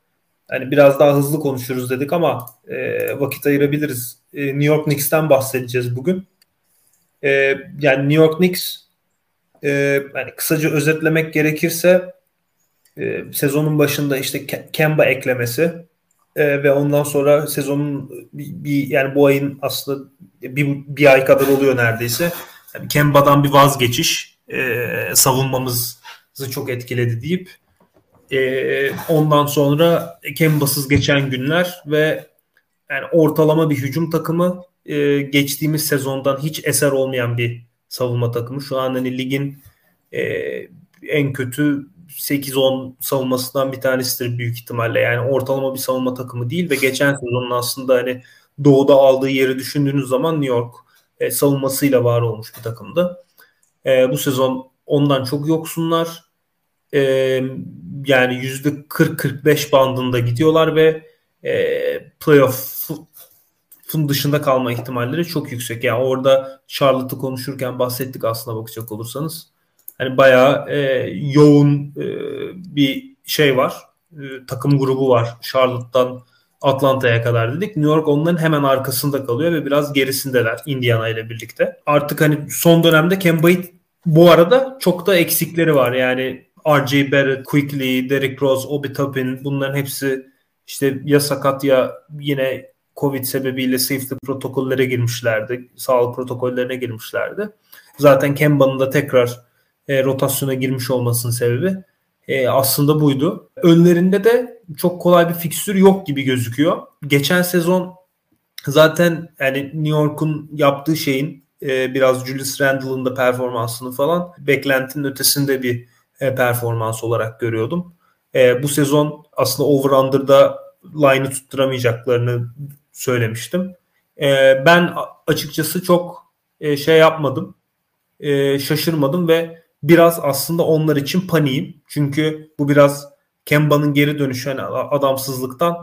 hani biraz daha hızlı konuşuruz dedik ama e, vakit ayırabiliriz. E, New York Knicks'ten bahsedeceğiz bugün. E, yani New York Knicks e, yani kısaca özetlemek gerekirse e, sezonun başında işte Kemba eklemesi e, ve ondan sonra sezonun bir, bir yani bu ayın aslında bir, bir ay kadar oluyor neredeyse. Yani Kemba'dan bir vazgeçiş e, savunmamızı çok etkiledi deyip e, ondan sonra Kemba'sız geçen günler ve yani ortalama bir hücum takımı e, geçtiğimiz sezondan hiç eser olmayan bir savunma takımı. Şu an hani ligin e, en kötü 8-10 savunmasından bir tanesidir büyük ihtimalle. Yani ortalama bir savunma takımı değil ve geçen sezonun aslında hani doğuda aldığı yeri düşündüğünüz zaman New York e, savunmasıyla var olmuş bir takımdı. E, bu sezon ondan çok yoksunlar. E, yani %40-45 bandında gidiyorlar ve e, playoff'un dışında kalma ihtimalleri çok yüksek. Yani orada Charlotte'ı konuşurken bahsettik aslında bakacak olursanız. Hani bayağı e, yoğun e, bir şey var. E, takım grubu var. Charlotte'dan Atlanta'ya kadar dedik. New York onların hemen arkasında kalıyor ve biraz gerisindeler Indiana ile birlikte. Artık hani son dönemde Kemba'yı bu arada çok da eksikleri var. Yani R.J. Barrett, Quickly, Derrick Rose, Obi Toppin bunların hepsi işte ya sakat ya yine Covid sebebiyle safety protokollere girmişlerdi. Sağlık protokollerine girmişlerdi. Zaten Kemba'nın da tekrar e, rotasyona girmiş olmasının sebebi e, aslında buydu. Önlerinde de çok kolay bir fikstür yok gibi gözüküyor. Geçen sezon zaten yani New York'un yaptığı şeyin e, biraz Julius Randle'ın da performansını falan beklentinin ötesinde bir e, performans olarak görüyordum. E, bu sezon aslında over-under'da line'ı tutturamayacaklarını söylemiştim. E, ben açıkçası çok e, şey yapmadım. E, şaşırmadım ve biraz aslında onlar için paniğim. Çünkü bu biraz Kemba'nın geri dönüşü hani adamsızlıktan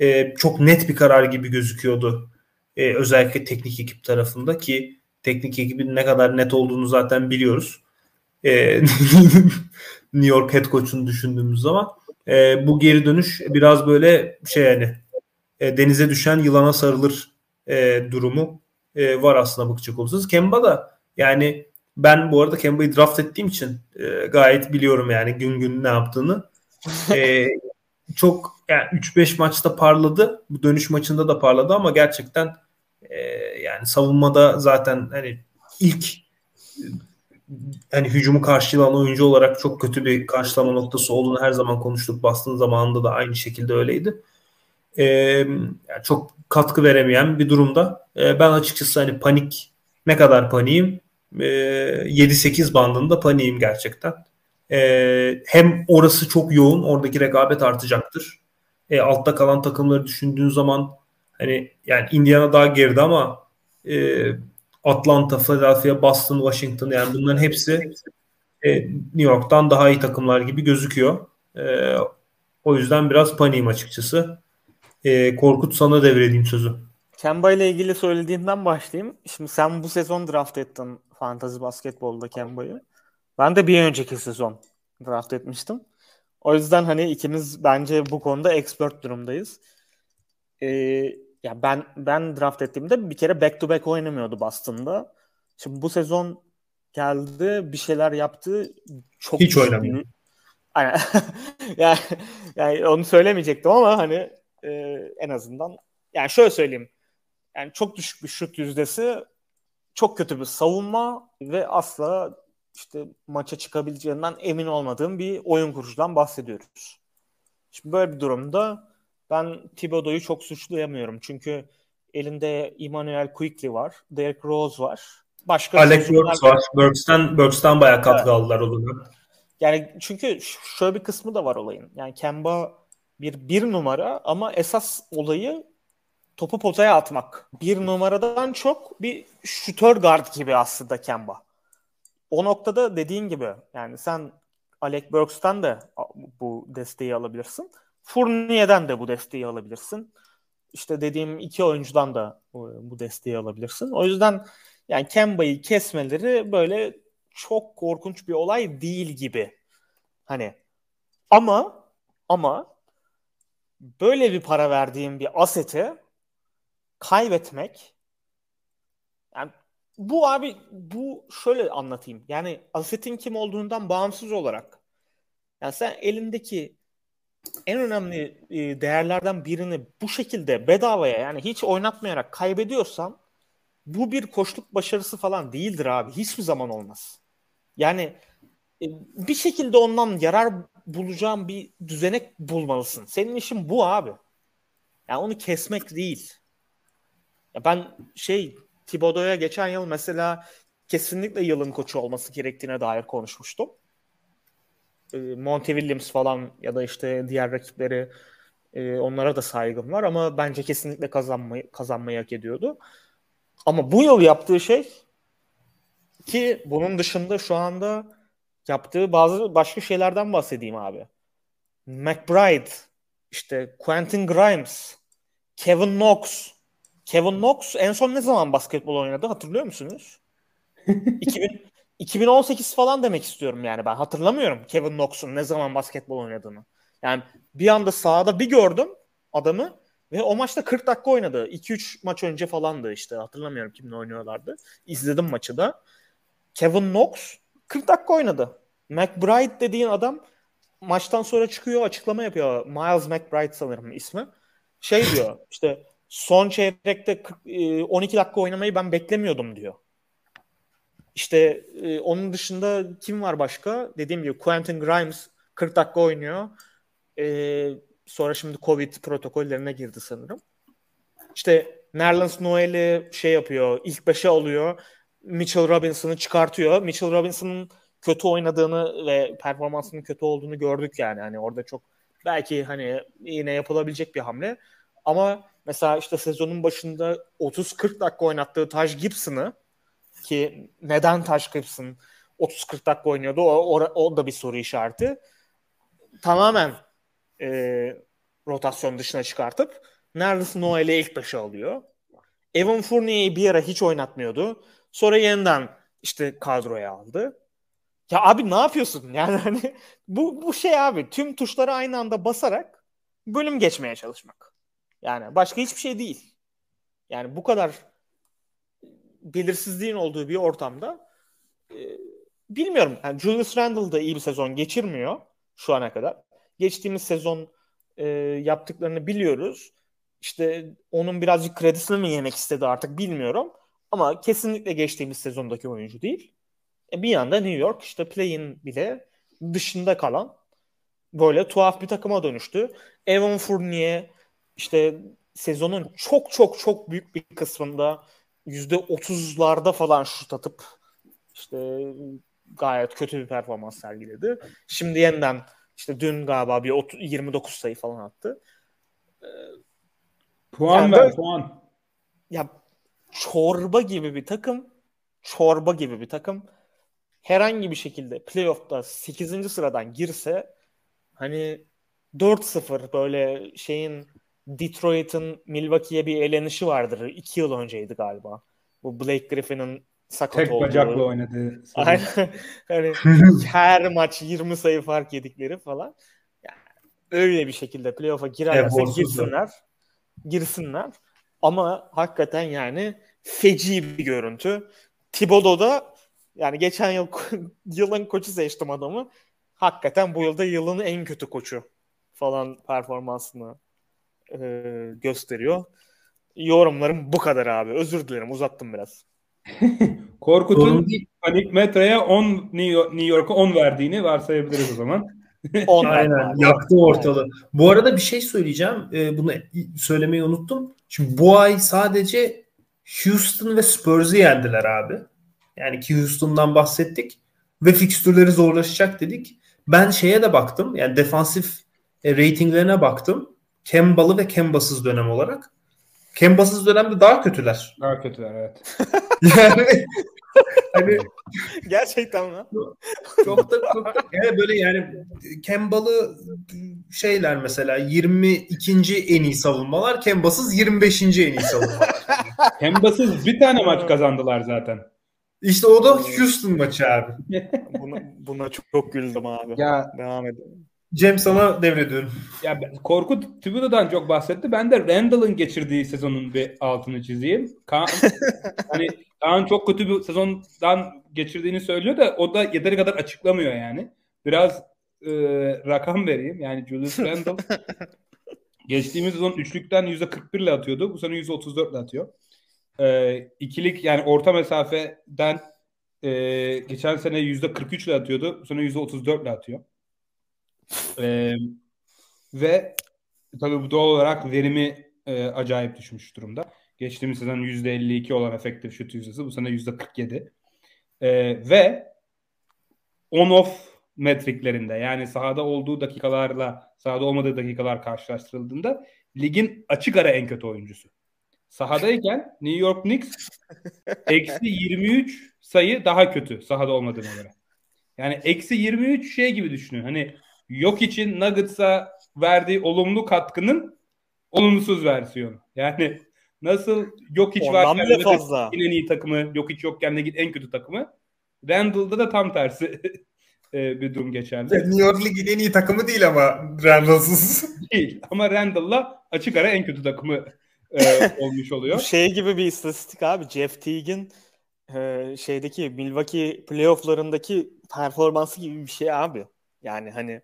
e, çok net bir karar gibi gözüküyordu. E, özellikle teknik ekip tarafında ki teknik ekibin ne kadar net olduğunu zaten biliyoruz. E, New York head coach'unu düşündüğümüz zaman e, bu geri dönüş biraz böyle şey yani e, denize düşen yılana sarılır e, durumu e, var aslında bakacak olursanız. Kemba da yani ben bu arada Kemba'yı draft ettiğim için e, gayet biliyorum yani gün gün ne yaptığını. E, çok yani 3-5 maçta parladı. Bu dönüş maçında da parladı ama gerçekten e, yani savunmada zaten hani ilk hani hücumu karşılayan oyuncu olarak çok kötü bir karşılama noktası olduğunu her zaman konuştuk. Boston zamanında da aynı şekilde öyleydi. Ee, yani çok katkı veremeyen bir durumda. Ee, ben açıkçası hani panik ne kadar paniğim 7-8 bandında paniğim gerçekten. Ee, hem orası çok yoğun, oradaki rekabet artacaktır. E, altta kalan takımları düşündüğün zaman hani yani Indiana daha geride ama e, Atlanta, Philadelphia, Boston, Washington yani bunların hepsi e, New York'tan daha iyi takımlar gibi gözüküyor. E, o yüzden biraz paniğim açıkçası. E, Korkut sana devredeyim sözü. Kemba ile ilgili söylediğinden başlayayım. Şimdi sen bu sezon draft ettin fantasy basketbolda Kemba'yı. Ben de bir önceki sezon draft etmiştim. O yüzden hani ikimiz bence bu konuda expert durumdayız. Ee, ya ben ben draft ettiğimde bir kere back to back oynamıyordu Boston'da. Şimdi bu sezon geldi, bir şeyler yaptı. Çok hiç oynamıyor. Aynen. yani, yani onu söylemeyecektim ama hani e, en azından yani şöyle söyleyeyim. Yani çok düşük bir şut yüzdesi, çok kötü bir savunma ve asla işte maça çıkabileceğinden emin olmadığım bir oyun kurucudan bahsediyoruz. Şimdi böyle bir durumda ben Thibodeau'yu çok suçlayamıyorum. Çünkü elinde Emmanuel Quickly var, Derrick Rose var. Başka Alex Burks var. Burks'tan, Burks'tan bayağı katkı evet. aldılar o dönem. Yani çünkü şöyle bir kısmı da var olayın. Yani Kemba bir bir numara ama esas olayı topu potaya atmak. Bir numaradan çok bir şutör guard gibi aslında Kemba. O noktada dediğin gibi yani sen Alec Burks'tan da bu desteği alabilirsin. Fournier'den de bu desteği alabilirsin. İşte dediğim iki oyuncudan da bu desteği alabilirsin. O yüzden yani Kemba'yı kesmeleri böyle çok korkunç bir olay değil gibi. Hani ama ama böyle bir para verdiğim bir aseti kaybetmek yani bu abi bu şöyle anlatayım. Yani asetin kim olduğundan bağımsız olarak yani sen elindeki en önemli e, değerlerden birini bu şekilde bedavaya yani hiç oynatmayarak kaybediyorsan bu bir koşluk başarısı falan değildir abi. Hiçbir zaman olmaz. Yani e, bir şekilde ondan yarar bulacağın bir düzenek bulmalısın. Senin işin bu abi. Yani onu kesmek değil. Ya ben şey Thibodeau'ya geçen yıl mesela kesinlikle yılın koçu olması gerektiğine dair konuşmuştum. e, Monty Williams falan ya da işte diğer rakipleri e, onlara da saygım var ama bence kesinlikle kazanmayı kazanmayı hak ediyordu. Ama bu yıl yaptığı şey ki bunun dışında şu anda yaptığı bazı başka şeylerden bahsedeyim abi. McBride, işte Quentin Grimes, Kevin Knox. Kevin Knox en son ne zaman basketbol oynadı hatırlıyor musunuz? 2000, 2018 falan demek istiyorum yani ben hatırlamıyorum Kevin Knox'un ne zaman basketbol oynadığını. Yani bir anda sahada bir gördüm adamı ve o maçta 40 dakika oynadı. 2-3 maç önce falandı işte hatırlamıyorum kimle oynuyorlardı. İzledim maçı da. Kevin Knox 40 dakika oynadı. McBride dediğin adam maçtan sonra çıkıyor açıklama yapıyor. Miles McBride sanırım ismi. Şey diyor işte son çeyrekte 12 e, dakika oynamayı ben beklemiyordum diyor. İşte e, onun dışında kim var başka? Dediğim gibi Quentin Grimes 40 dakika oynuyor. E, sonra şimdi Covid protokollerine girdi sanırım. İşte Nerlens Noel'i şey yapıyor, ilk beşe alıyor. Mitchell Robinson'ı çıkartıyor. Mitchell Robinson'ın kötü oynadığını ve performansının kötü olduğunu gördük yani. Hani orada çok belki hani yine yapılabilecek bir hamle. Ama mesela işte sezonun başında 30-40 dakika oynattığı Taj Gibson'ı ki neden Taj Gibson 30-40 dakika oynuyordu o, o, o da bir soru işareti. Tamamen e, rotasyon dışına çıkartıp neredeyse Noel'i ilk başı alıyor. Evan Fournier'i bir ara hiç oynatmıyordu. Sonra yeniden işte kadroya aldı. Ya abi ne yapıyorsun? Yani hani bu bu şey abi tüm tuşları aynı anda basarak bölüm geçmeye çalışmak. Yani başka hiçbir şey değil. Yani bu kadar belirsizliğin olduğu bir ortamda e, bilmiyorum. Yani Julius Randle da iyi bir sezon geçirmiyor şu ana kadar. Geçtiğimiz sezon e, yaptıklarını biliyoruz. İşte onun birazcık kredisini mi yemek istedi artık bilmiyorum. Ama kesinlikle geçtiğimiz sezondaki oyuncu değil. E bir yanda New York işte play'in bile dışında kalan böyle tuhaf bir takıma dönüştü. Evan Fournier işte sezonun çok çok çok büyük bir kısmında yüzde otuzlarda falan şut atıp işte gayet kötü bir performans sergiledi. Şimdi yeniden işte dün galiba bir 30, 29 sayı falan attı. Ee, puan yani ver puan. Ya çorba gibi bir takım çorba gibi bir takım herhangi bir şekilde playoff'ta 8. sıradan girse hani 4-0 böyle şeyin Detroit'in Milwaukee'ye bir elenişi vardır. 2 yıl önceydi galiba. Bu Blake Griffin'in sakat Tek olduğu. bacakla oynadı. Aynen. hani her maç 20 sayı fark yedikleri falan. Yani öyle bir şekilde playoff'a girerlerse girsinler. Girsinler. Ama hakikaten yani feci bir görüntü. Thibodeau'da yani geçen yıl yılın koçu seçtim adamı. Hakikaten bu yılda yılın en kötü koçu falan performansını e, gösteriyor. Yorumlarım bu kadar abi. Özür dilerim uzattım biraz. Korkut'un panik metreye 10 New York'a 10 verdiğini varsayabiliriz o zaman. Aynen yaktı ortalığı. Bu arada bir şey söyleyeceğim. Ee, bunu söylemeyi unuttum. Şimdi bu ay sadece Houston ve Spurs'ı yendiler abi. Yani ki Houston'dan bahsettik ve fikstürleri zorlaşacak dedik. Ben şeye de baktım. Yani defansif e, ratinglerine baktım. Kemba'lı ve Kemba'sız dönem olarak. Kemba'sız dönemde daha kötüler. Daha kötüler evet. yani hani gerçekten mi? Çok da çok da yani böyle yani Kemba'lı şeyler mesela 22. en iyi savunmalar, Kemba'sız 25. en iyi savunmalar. Kemba'sız bir tane maç kazandılar zaten. İşte o da Houston maçı abi. buna, buna çok, çok güldüm abi. Ya, Devam edelim. Cem sana devrediyorum. Ya Korkut Thibodeau'dan çok bahsetti. Ben de Randall'ın geçirdiği sezonun bir altını çizeyim. Kaan, hani Kaan çok kötü bir sezondan geçirdiğini söylüyor da o da yeteri kadar açıklamıyor yani. Biraz e, rakam vereyim. Yani Julius Randall geçtiğimiz sezon üçlükten %41 ile atıyordu. Bu sene %34 ile atıyor. E, ikilik yani orta mesafeden e, geçen sene %43 ile atıyordu. Bu sene %34 ile atıyor. E, ve tabii bu doğal olarak verimi e, acayip düşmüş durumda. Geçtiğimiz sezon %52 olan efektif şut yüzdesi bu sene %47. E, ve on-off metriklerinde yani sahada olduğu dakikalarla sahada olmadığı dakikalar karşılaştırıldığında ligin açık ara en kötü oyuncusu. Sahadayken New York Knicks eksi 23 sayı daha kötü sahada olmadığına göre. Yani eksi 23 şey gibi düşünün. Hani yok için Nuggets'a verdiği olumlu katkının olumsuz versiyonu. Yani nasıl yok hiç Ondan bile fazla. en iyi takımı, yok hiç yokken Lig'in en kötü takımı. Randall'da da tam tersi e, bir durum geçerli. New York Lig'in en iyi takımı değil ama Randall'sız. Değil ama Randall'la açık ara en kötü takımı e, olmuş oluyor. Bu şey gibi bir istatistik abi. Jeff Teague'in e, şeydeki Milwaukee playofflarındaki performansı gibi bir şey abi. Yani hani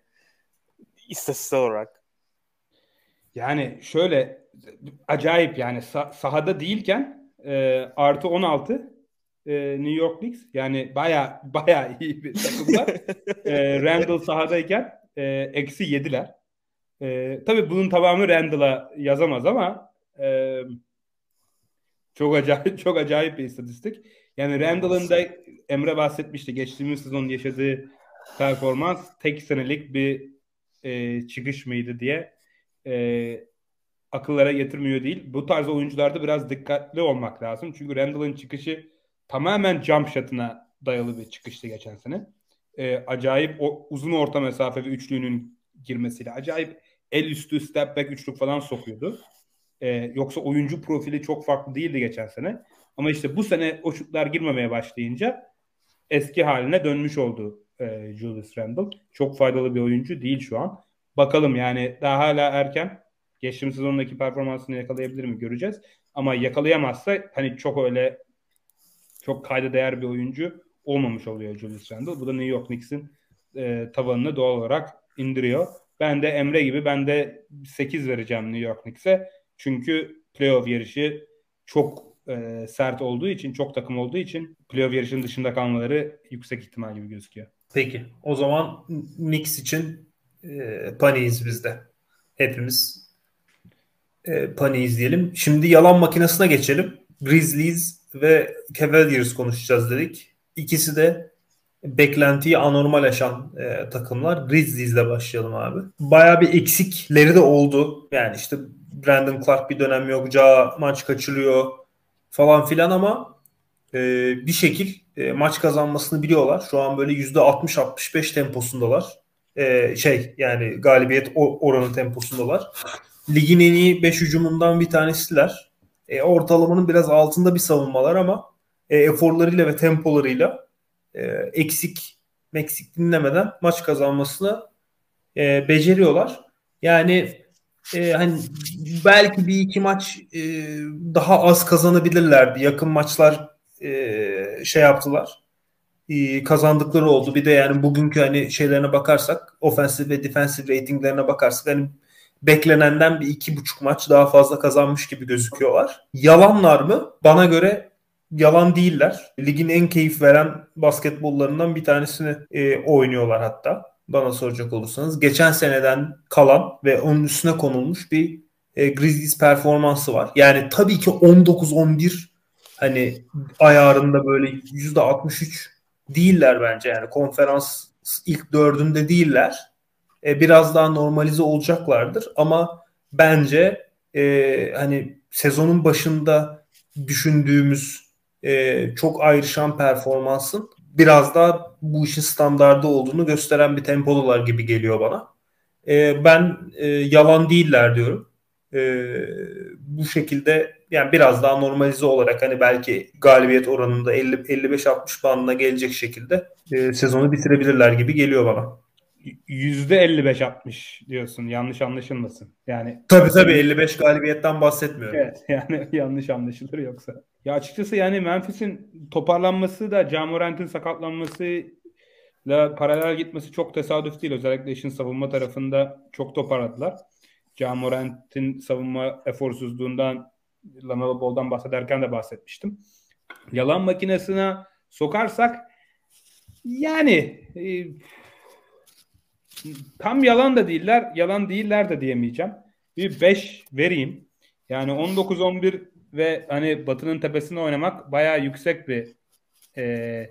istatistik olarak. Yani şöyle acayip yani sah- sahada değilken e, artı 16 e, New York Knicks yani baya baya iyi bir takımlar. e, Randall sahadayken e, eksi yediler. E, tabii bunun tamamı Randall'a yazamaz ama e, çok acayip çok acayip bir istatistik. Yani Randall'ın da Emre bahsetmişti geçtiğimiz sezon yaşadığı performans tek senelik bir e, çıkış mıydı diye e, akıllara getirmiyor değil. Bu tarz oyuncularda biraz dikkatli olmak lazım. Çünkü Randall'ın çıkışı tamamen jump shot'ına dayalı bir çıkıştı geçen sene. E, acayip o, uzun orta mesafe ve üçlüğünün girmesiyle acayip el üstü step back üçlük falan sokuyordu. E, yoksa oyuncu profili çok farklı değildi geçen sene. Ama işte bu sene o şutlar girmemeye başlayınca eski haline dönmüş oldu e, Julius Randle. Çok faydalı bir oyuncu değil şu an. Bakalım yani daha hala erken. Geçtiğimiz sezondaki performansını yakalayabilir mi göreceğiz. Ama yakalayamazsa hani çok öyle çok kayda değer bir oyuncu olmamış oluyor Julius Randle. Bu da New York Knicks'in e, tavanını doğal olarak indiriyor. Ben de Emre gibi ben de 8 vereceğim New York Knicks'e. Çünkü playoff yarışı çok e, sert olduğu için, çok takım olduğu için playoff yarışının dışında kalmaları yüksek ihtimal gibi gözüküyor. Peki. O zaman Knicks için e, paniyiz bizde. Hepimiz e, paniyiz diyelim. Şimdi yalan makinesine geçelim. Grizzlies ve Cavaliers konuşacağız dedik. İkisi de beklentiyi anormal aşan e, takımlar. Grizzlies'le başlayalım abi. Baya bir eksikleri de oldu. Yani işte Brandon Clark bir dönem yok. Ja maç kaçırıyor falan filan ama e, bir şekil e, maç kazanmasını biliyorlar. Şu an böyle %60-65 temposundalar. E, şey yani galibiyet oranı temposundalar. Ligin en iyi 5 hücumundan bir tanesiler. E, ortalamanın biraz altında bir savunmalar ama e, eforlarıyla ve tempolarıyla e, eksik meksik dinlemeden maç kazanmasını e, beceriyorlar. Yani e, hani belki bir iki maç e, daha az kazanabilirlerdi. Yakın maçlar e, şey yaptılar. Kazandıkları oldu. Bir de yani bugünkü hani şeylerine bakarsak, ofensif ve defensif ratinglerine bakarsak hani beklenenden bir iki buçuk maç daha fazla kazanmış gibi gözüküyorlar. Yalanlar mı? Bana göre yalan değiller. Ligin en keyif veren basketbollarından bir tanesini e, oynuyorlar hatta. Bana soracak olursanız. Geçen seneden kalan ve onun üstüne konulmuş bir e, Grizzlies performansı var. Yani tabii ki 19-11 hani ayarında böyle %63 değiller bence yani konferans ilk dördünde değiller e, biraz daha normalize olacaklardır. Ama bence e, hani sezonun başında düşündüğümüz e, çok ayrışan performansın biraz daha bu işin standardı olduğunu gösteren bir tempodular gibi geliyor bana. E, ben e, yalan değiller diyorum. E, bu şekilde yani biraz daha normalize olarak hani belki galibiyet oranında 50 55-60 bandına gelecek şekilde e, sezonu bitirebilirler gibi geliyor bana yüzde 55-60 diyorsun. Yanlış anlaşılmasın. Yani tabii tabii 55 galibiyetten bahsetmiyorum. Evet yani yanlış anlaşılır yoksa. Ya açıkçası yani Memphis'in toparlanması da Jamorant'in sakatlanmasıyla paralel gitmesi çok tesadüf değil. Özellikle işin savunma tarafında çok toparladılar. Jamorant'in savunma eforsuzluğundan Lamelo Ball'dan bahsederken de bahsetmiştim. Yalan makinesine sokarsak yani e, tam yalan da değiller, yalan değiller de diyemeyeceğim. Bir 5 vereyim. Yani 19-11 ve hani Batı'nın tepesinde oynamak bayağı yüksek bir e,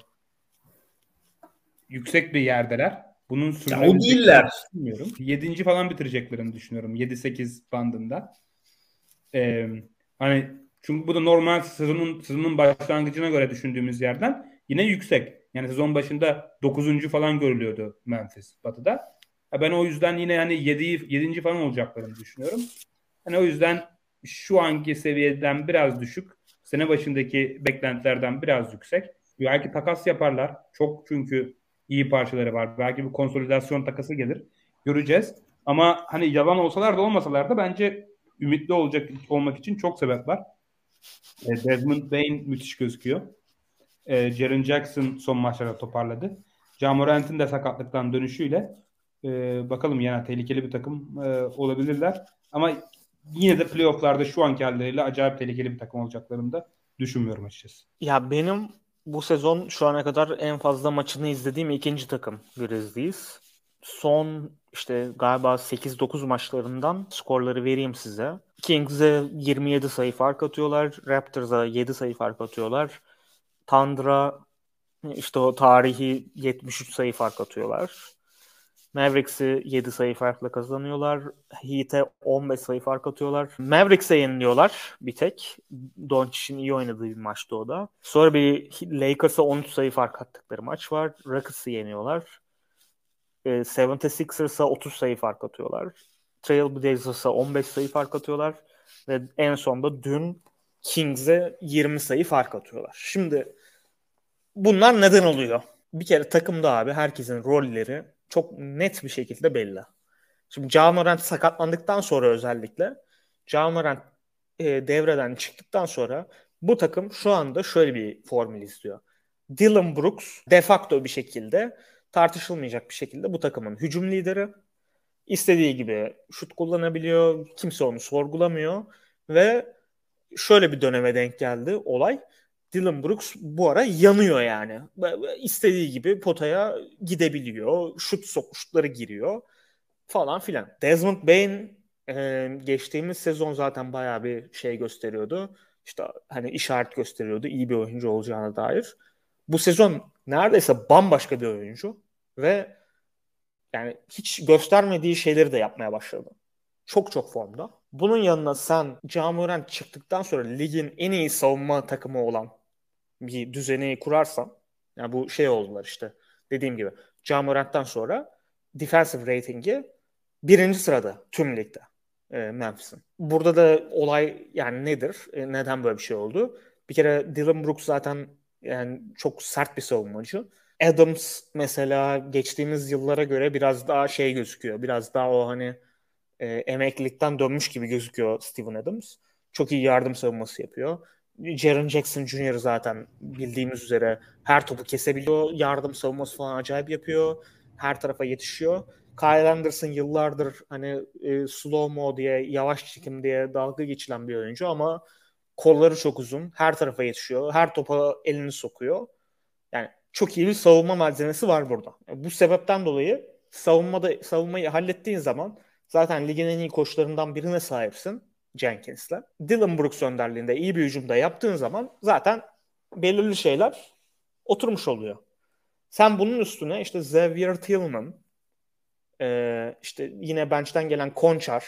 yüksek bir yerdeler. Bunun ya o değiller. Bilmiyorum. 7. falan bitireceklerini düşünüyorum. 7-8 bandında. Ee, hani çünkü bu da normal sezonun sezonun başlangıcına göre düşündüğümüz yerden yine yüksek. Yani sezon başında 9. falan görülüyordu Memphis Batı'da. Ben o yüzden yine hani 7. 7. falan olacaklarını düşünüyorum. Hani o yüzden şu anki seviyeden biraz düşük. Sene başındaki beklentilerden biraz yüksek. Belki takas yaparlar. Çok çünkü iyi parçaları var. Belki bir konsolidasyon takası gelir. Göreceğiz. Ama hani yalan olsalar da olmasalar da bence ümitli olacak olmak için çok sebep var. E, Desmond Bain müthiş gözüküyor. E, Jaren Jackson son maçlarda toparladı. Jamorant'in de sakatlıktan dönüşüyle e, bakalım yani tehlikeli bir takım e, olabilirler. Ama yine de playofflarda şu anki halleriyle acayip tehlikeli bir takım olacaklarını da düşünmüyorum açıkçası. Ya benim bu sezon şu ana kadar en fazla maçını izlediğim ikinci takım Grizzlies. Son işte galiba 8-9 maçlarından skorları vereyim size. Kings'e 27 sayı fark atıyorlar. Raptors'a 7 sayı fark atıyorlar. Tundra işte o tarihi 73 sayı fark atıyorlar. Mavericks'i 7 sayı farkla kazanıyorlar. Heat'e 15 sayı fark atıyorlar. Mavericks'e yeniliyorlar bir tek. Doncic'in iyi oynadığı bir maçtı o da. Sonra bir Lakers'a 13 sayı fark attıkları maç var. Rockets'ı yeniyorlar. E, 76ers'a 30 sayı fark atıyorlar. Trailblazers'a 15 sayı fark atıyorlar. Ve en sonunda dün Kings'e 20 sayı fark atıyorlar. Şimdi bunlar neden oluyor? Bir kere takımda abi herkesin rolleri çok net bir şekilde belli. Şimdi Camorant sakatlandıktan sonra özellikle Camorant e, devreden çıktıktan sonra bu takım şu anda şöyle bir formül istiyor. Dylan Brooks de facto bir şekilde tartışılmayacak bir şekilde bu takımın hücum lideri. istediği gibi şut kullanabiliyor. Kimse onu sorgulamıyor ve şöyle bir döneme denk geldi olay. Dylan Brooks bu ara yanıyor yani. İstediği gibi potaya gidebiliyor. Şut sokuşları giriyor falan filan. Desmond Bain e, geçtiğimiz sezon zaten bayağı bir şey gösteriyordu. İşte hani işaret gösteriyordu iyi bir oyuncu olacağına dair. Bu sezon neredeyse bambaşka bir oyuncu ve yani hiç göstermediği şeyleri de yapmaya başladı. Çok çok formda. Bunun yanına sen Camurant çıktıktan sonra ligin en iyi savunma takımı olan bir düzeni kurarsan yani bu şey oldular işte dediğim gibi Camurant'tan sonra defensive ratingi birinci sırada tüm ligde e, Memphis'in. Burada da olay yani nedir? E, neden böyle bir şey oldu? Bir kere Dylan Brooks zaten yani çok sert bir savunmacı. Adams mesela geçtiğimiz yıllara göre biraz daha şey gözüküyor. Biraz daha o hani e, emeklilikten dönmüş gibi gözüküyor Steven Adams. Çok iyi yardım savunması yapıyor. Jaren Jackson Jr. zaten bildiğimiz üzere her topu kesebiliyor. Yardım savunması falan acayip yapıyor. Her tarafa yetişiyor. Kyle Anderson yıllardır hani e, slow mo diye, yavaş çekim diye dalga geçilen bir oyuncu ama kolları çok uzun. Her tarafa yetişiyor. Her topa elini sokuyor. Yani çok iyi bir savunma malzemesi var burada. Bu sebepten dolayı savunmada savunmayı hallettiğin zaman zaten ligin en iyi koçlarından birine sahipsin Jenkins'le. Dylan Brooks önderliğinde iyi bir hücumda yaptığın zaman zaten belirli şeyler oturmuş oluyor. Sen bunun üstüne işte Xavier Tillman, e, işte yine bench'ten gelen Konçar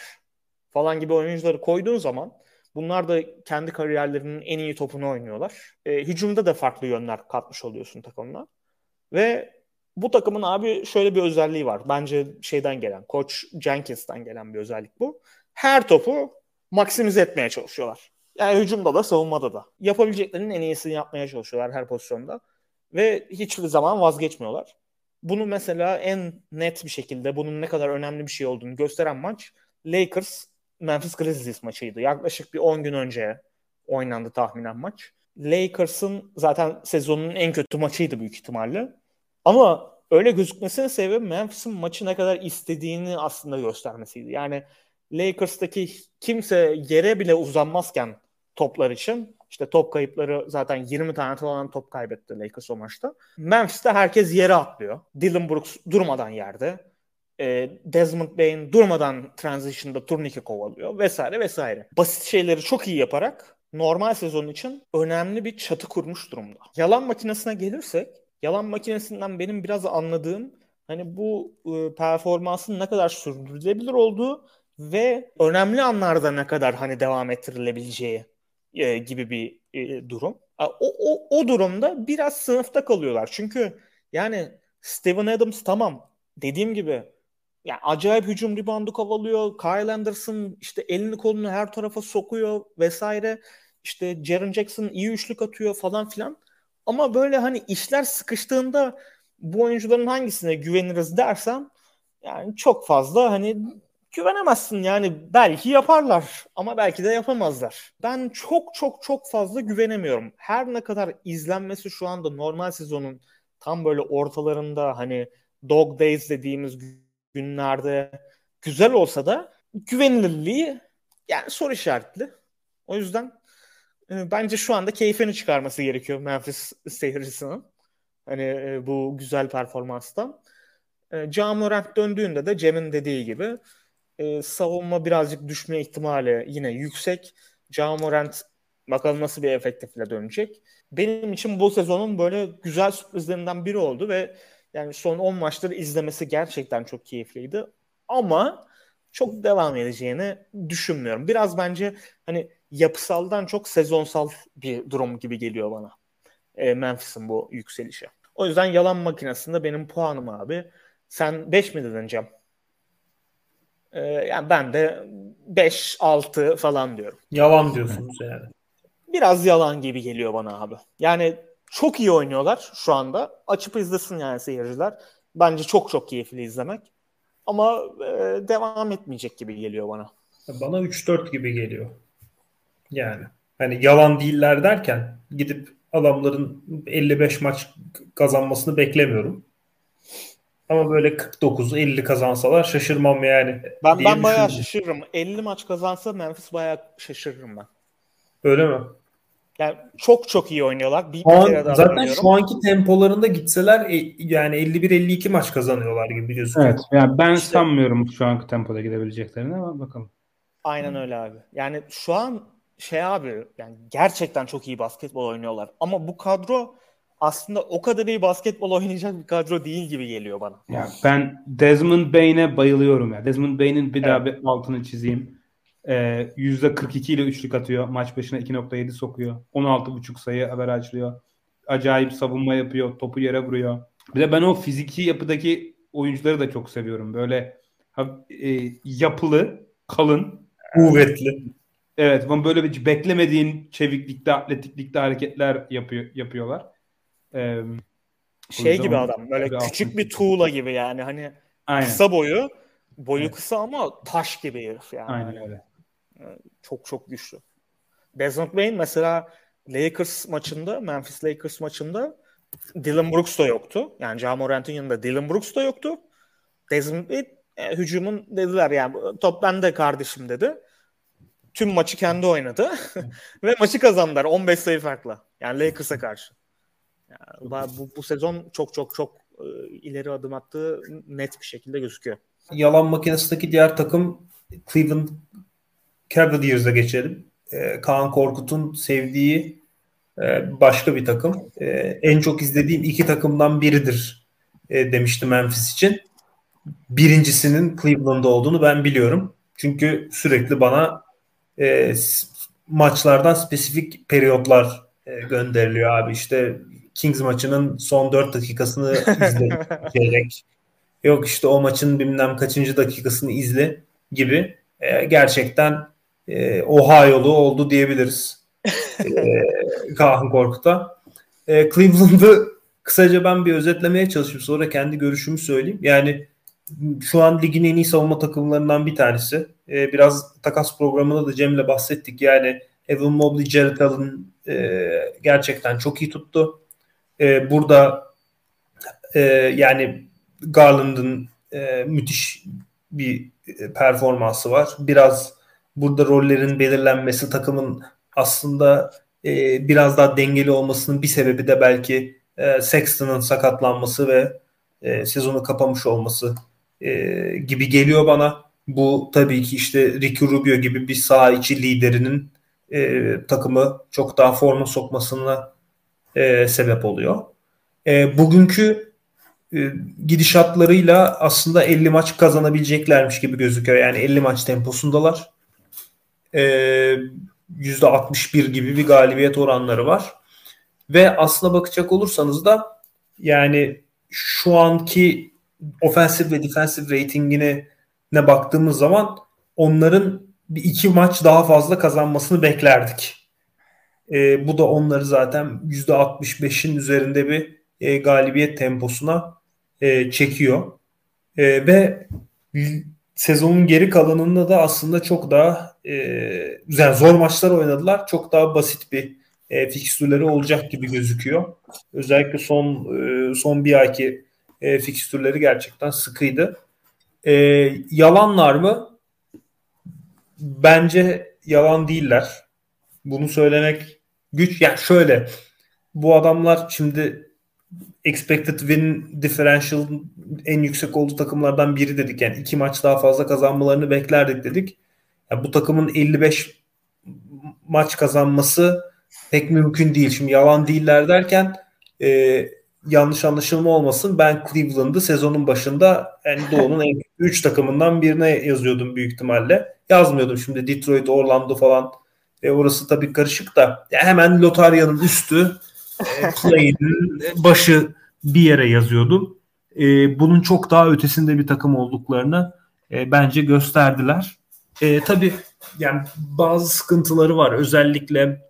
falan gibi oyuncuları koyduğun zaman bunlar da kendi kariyerlerinin en iyi topunu oynuyorlar. E, hücumda da farklı yönler katmış oluyorsun takımına. Ve bu takımın abi şöyle bir özelliği var. Bence şeyden gelen, Koç Jenkins'ten gelen bir özellik bu. Her topu maksimize etmeye çalışıyorlar. Yani hücumda da savunmada da. Yapabileceklerinin en iyisini yapmaya çalışıyorlar her pozisyonda. Ve hiçbir zaman vazgeçmiyorlar. Bunu mesela en net bir şekilde bunun ne kadar önemli bir şey olduğunu gösteren maç Lakers Memphis Grizzlies maçıydı. Yaklaşık bir 10 gün önce oynandı tahminen maç. Lakers'ın zaten sezonun en kötü maçıydı büyük ihtimalle. Ama öyle gözükmesine sebebi Memphis'in maçı ne kadar istediğini aslında göstermesiydi. Yani Lakers'taki kimse yere bile uzanmazken toplar için işte top kayıpları zaten 20 tane falan top kaybetti Lakers o maçta. Memphis'te herkes yere atlıyor. Dylan Brooks durmadan yerde. E, Desmond Bain durmadan transition'da turnike kovalıyor vesaire vesaire. Basit şeyleri çok iyi yaparak normal sezon için önemli bir çatı kurmuş durumda. Yalan makinesine gelirsek, yalan makinesinden benim biraz anladığım hani bu e, performansın ne kadar sürdürülebilir olduğu ve önemli anlarda ne kadar hani devam ettirilebileceği e, gibi bir e, durum. O, o, o durumda biraz sınıfta kalıyorlar. Çünkü yani Steven Adams tamam dediğim gibi yani acayip hücum ribandı kovalıyor. Kyle Anderson işte elini kolunu her tarafa sokuyor vesaire. İşte Jaren Jackson iyi üçlük atıyor falan filan. Ama böyle hani işler sıkıştığında bu oyuncuların hangisine güveniriz dersen yani çok fazla hani güvenemezsin yani belki yaparlar ama belki de yapamazlar. Ben çok çok çok fazla güvenemiyorum. Her ne kadar izlenmesi şu anda normal sezonun tam böyle ortalarında hani dog days dediğimiz günlerde güzel olsa da güvenilirliği yani soru işaretli. O yüzden e, bence şu anda keyfini çıkarması gerekiyor Memphis seyircisinin. Hani e, bu güzel performanstan. E, Morant döndüğünde de Cem'in dediği gibi e, savunma birazcık düşme ihtimali yine yüksek. Ja Morant bakalım nasıl bir efektifle dönecek. Benim için bu sezonun böyle güzel sürprizlerinden biri oldu ve yani son 10 maçları izlemesi gerçekten çok keyifliydi. Ama çok devam edeceğini düşünmüyorum. Biraz bence hani yapısaldan çok sezonsal bir durum gibi geliyor bana. E, Memphis'in bu yükselişi. O yüzden yalan makinesinde benim puanım abi. Sen 5 mi dedin Cem? Ee, yani ben de 5-6 falan diyorum. Yalan diyorsunuz yani. Biraz yalan gibi geliyor bana abi. Yani çok iyi oynuyorlar şu anda. Açıp izlesin yani seyirciler. Bence çok çok keyifli izlemek. Ama e, devam etmeyecek gibi geliyor bana. Bana 3-4 gibi geliyor. Yani hani yalan değiller derken gidip adamların 55 maç kazanmasını beklemiyorum. Ama böyle 49-50 kazansalar şaşırmam yani. Ben ben bayağı şaşırırım. 50 maç kazansa Memphis bayağı şaşırırım ben. Öyle mi? Yani çok çok iyi oynuyorlar. Bir, an, bir zaten şu anki tempolarında gitseler e, yani 51-52 maç kazanıyorlar gibi biliyorsun. Evet. Yani ben işte, sanmıyorum şu anki tempoda gidebileceklerini ama bakalım. Aynen öyle abi. Yani şu an şey abi yani gerçekten çok iyi basketbol oynuyorlar. Ama bu kadro aslında o kadar iyi basketbol oynayacak bir kadro değil gibi geliyor bana. Ya ben Desmond Bain'e bayılıyorum ya. Desmond Bain'in bir evet. daha bir altını çizeyim. Ee, %42 ile üçlük atıyor. Maç başına 2.7 sokuyor. 16.5 sayı açlıyor. Acayip savunma yapıyor. Topu yere vuruyor. Bir de ben o fiziki yapıdaki oyuncuları da çok seviyorum. Böyle e, yapılı, kalın, kuvvetli. Evet, böyle bir beklemediğin çeviklikte, atletiklikte hareketler yapıyor yapıyorlar. Ee, şey gibi adam böyle küçük bir tuğla gibi yani hani Aynen. kısa boyu boyu evet. kısa ama taş gibi herif yani. Aynen öyle. Çok çok güçlü. Desmond Bain mesela Lakers maçında Memphis Lakers maçında Dylan Brooks da yoktu. Yani Ja Morant'ın yanında Dylan Brooks da yoktu. Desmond Bain e, hücumun dediler yani top bende kardeşim dedi. Tüm maçı kendi oynadı. Ve maçı kazandılar 15 sayı farkla. Yani Lakers'a karşı. Yani bu, bu sezon çok çok çok e, ileri adım attığı net bir şekilde gözüküyor. Yalan makinesindeki diğer takım Cleveland Cavaliers'a geçelim. E, Kaan Korkut'un sevdiği e, başka bir takım. E, en çok izlediğim iki takımdan biridir e, demişti Memphis için. Birincisinin Cleveland'da olduğunu ben biliyorum. Çünkü sürekli bana e, maçlardan spesifik periyotlar e, gönderiliyor abi. İşte Kings maçının son 4 dakikasını izle Yok işte o maçın bilmem kaçıncı dakikasını izle gibi e, gerçekten e, Ohio'lu oldu diyebiliriz. e, Kaan Korkut'a. E, Cleveland'ı kısaca ben bir özetlemeye çalışayım. Sonra kendi görüşümü söyleyeyim. Yani şu an ligin en iyi savunma takımlarından bir tanesi. E, biraz takas programında da Cem'le bahsettik. Yani Evan Mobley, Jared Allen e, gerçekten çok iyi tuttu. E, burada e, yani Garland'ın e, müthiş bir e, performansı var. Biraz burada rollerin belirlenmesi takımın aslında e, biraz daha dengeli olmasının bir sebebi de belki e, Sexton'ın sakatlanması ve e, sezonu kapamış olması e, gibi geliyor bana. Bu tabii ki işte Ricky Rubio gibi bir saha içi liderinin e, takımı çok daha forma sokmasına e, sebep oluyor. E, bugünkü e, gidişatlarıyla aslında 50 maç kazanabileceklermiş gibi gözüküyor. Yani 50 maç temposundalar. E, %61 gibi bir galibiyet oranları var. Ve aslına bakacak olursanız da yani şu anki ofensif ve defensif ratingine ne baktığımız zaman onların bir iki maç daha fazla kazanmasını beklerdik. E, bu da onları zaten %65'in üzerinde bir e, galibiyet temposuna e, çekiyor. E, ve sezonun geri kalanında da aslında çok daha e, yani zor maçlar oynadılar. Çok daha basit bir e, fikstürleri olacak gibi gözüküyor. Özellikle son e, son bir ayki e, fikstürleri gerçekten sıkıydı. E, yalanlar mı? Bence yalan değiller. Bunu söylemek güç. Yani şöyle bu adamlar şimdi expected win differential en yüksek olduğu takımlardan biri dedik. Yani iki maç daha fazla kazanmalarını beklerdik dedik. Yani bu takımın 55 maç kazanması pek mümkün değil. Şimdi yalan değiller derken e, yanlış anlaşılma olmasın. Ben Cleveland'ı sezonun başında yani Doğu'nun en 3 takımından birine yazıyordum büyük ihtimalle. Yazmıyordum şimdi Detroit, Orlando falan. E, orası tabii karışık da ya hemen lotaryanın üstü e, play'in başı bir yere yazıyordum. E, bunun çok daha ötesinde bir takım olduklarını e, bence gösterdiler. E, tabii yani bazı sıkıntıları var. Özellikle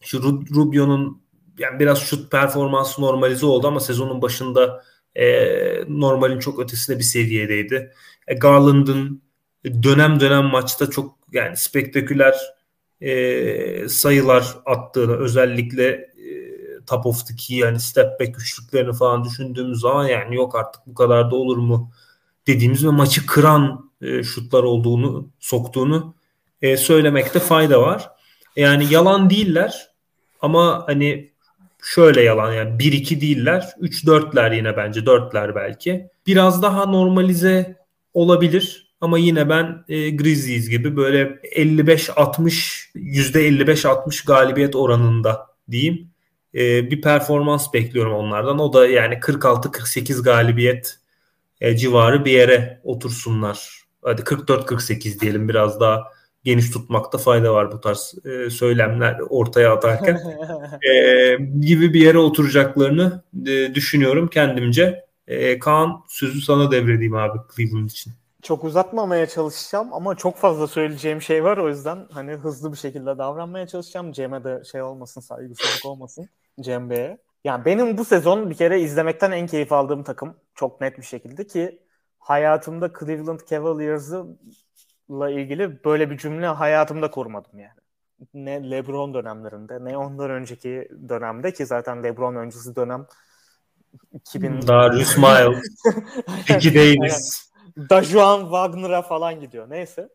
şu Rubio'nun yani biraz şut performansı normalize oldu ama sezonun başında e, normalin çok ötesinde bir seviyedeydi. E, Garland'ın dönem dönem maçta çok yani spektaküler e, sayılar attığını özellikle e, top of the key yani step back üçlüklerini falan düşündüğümüz zaman yani yok artık bu kadar da olur mu dediğimiz ve maçı kıran e, şutlar olduğunu soktuğunu e, söylemekte fayda var. Yani yalan değiller ama hani şöyle yalan yani 1-2 değiller. 3-4'ler yine bence 4'ler belki. Biraz daha normalize olabilir ama yine ben e, Grizzlies gibi böyle 55-60 %55-60 galibiyet oranında diyeyim. E, bir performans bekliyorum onlardan. O da yani 46-48 galibiyet e, civarı bir yere otursunlar. Hadi 44-48 diyelim biraz daha geniş tutmakta fayda var bu tarz e, söylemler ortaya atarken e, gibi bir yere oturacaklarını e, düşünüyorum kendimce. E, Kaan sözü sana devredeyim abi Cleveland için. Çok uzatmamaya çalışacağım ama çok fazla söyleyeceğim şey var o yüzden hani hızlı bir şekilde davranmaya çalışacağım. Cem'e de şey olmasın saygısızlık olmasın Cem Bey'e. Yani benim bu sezon bir kere izlemekten en keyif aldığım takım çok net bir şekilde ki hayatımda Cleveland Cavaliers'ı ilgili böyle bir cümle hayatımda kurmadım yani. Ne LeBron dönemlerinde ne ondan önceki dönemde ki zaten LeBron öncesi dönem 2000 Darius Miles, Ricky Davis. Dajuan Wagner'a falan gidiyor. Neyse.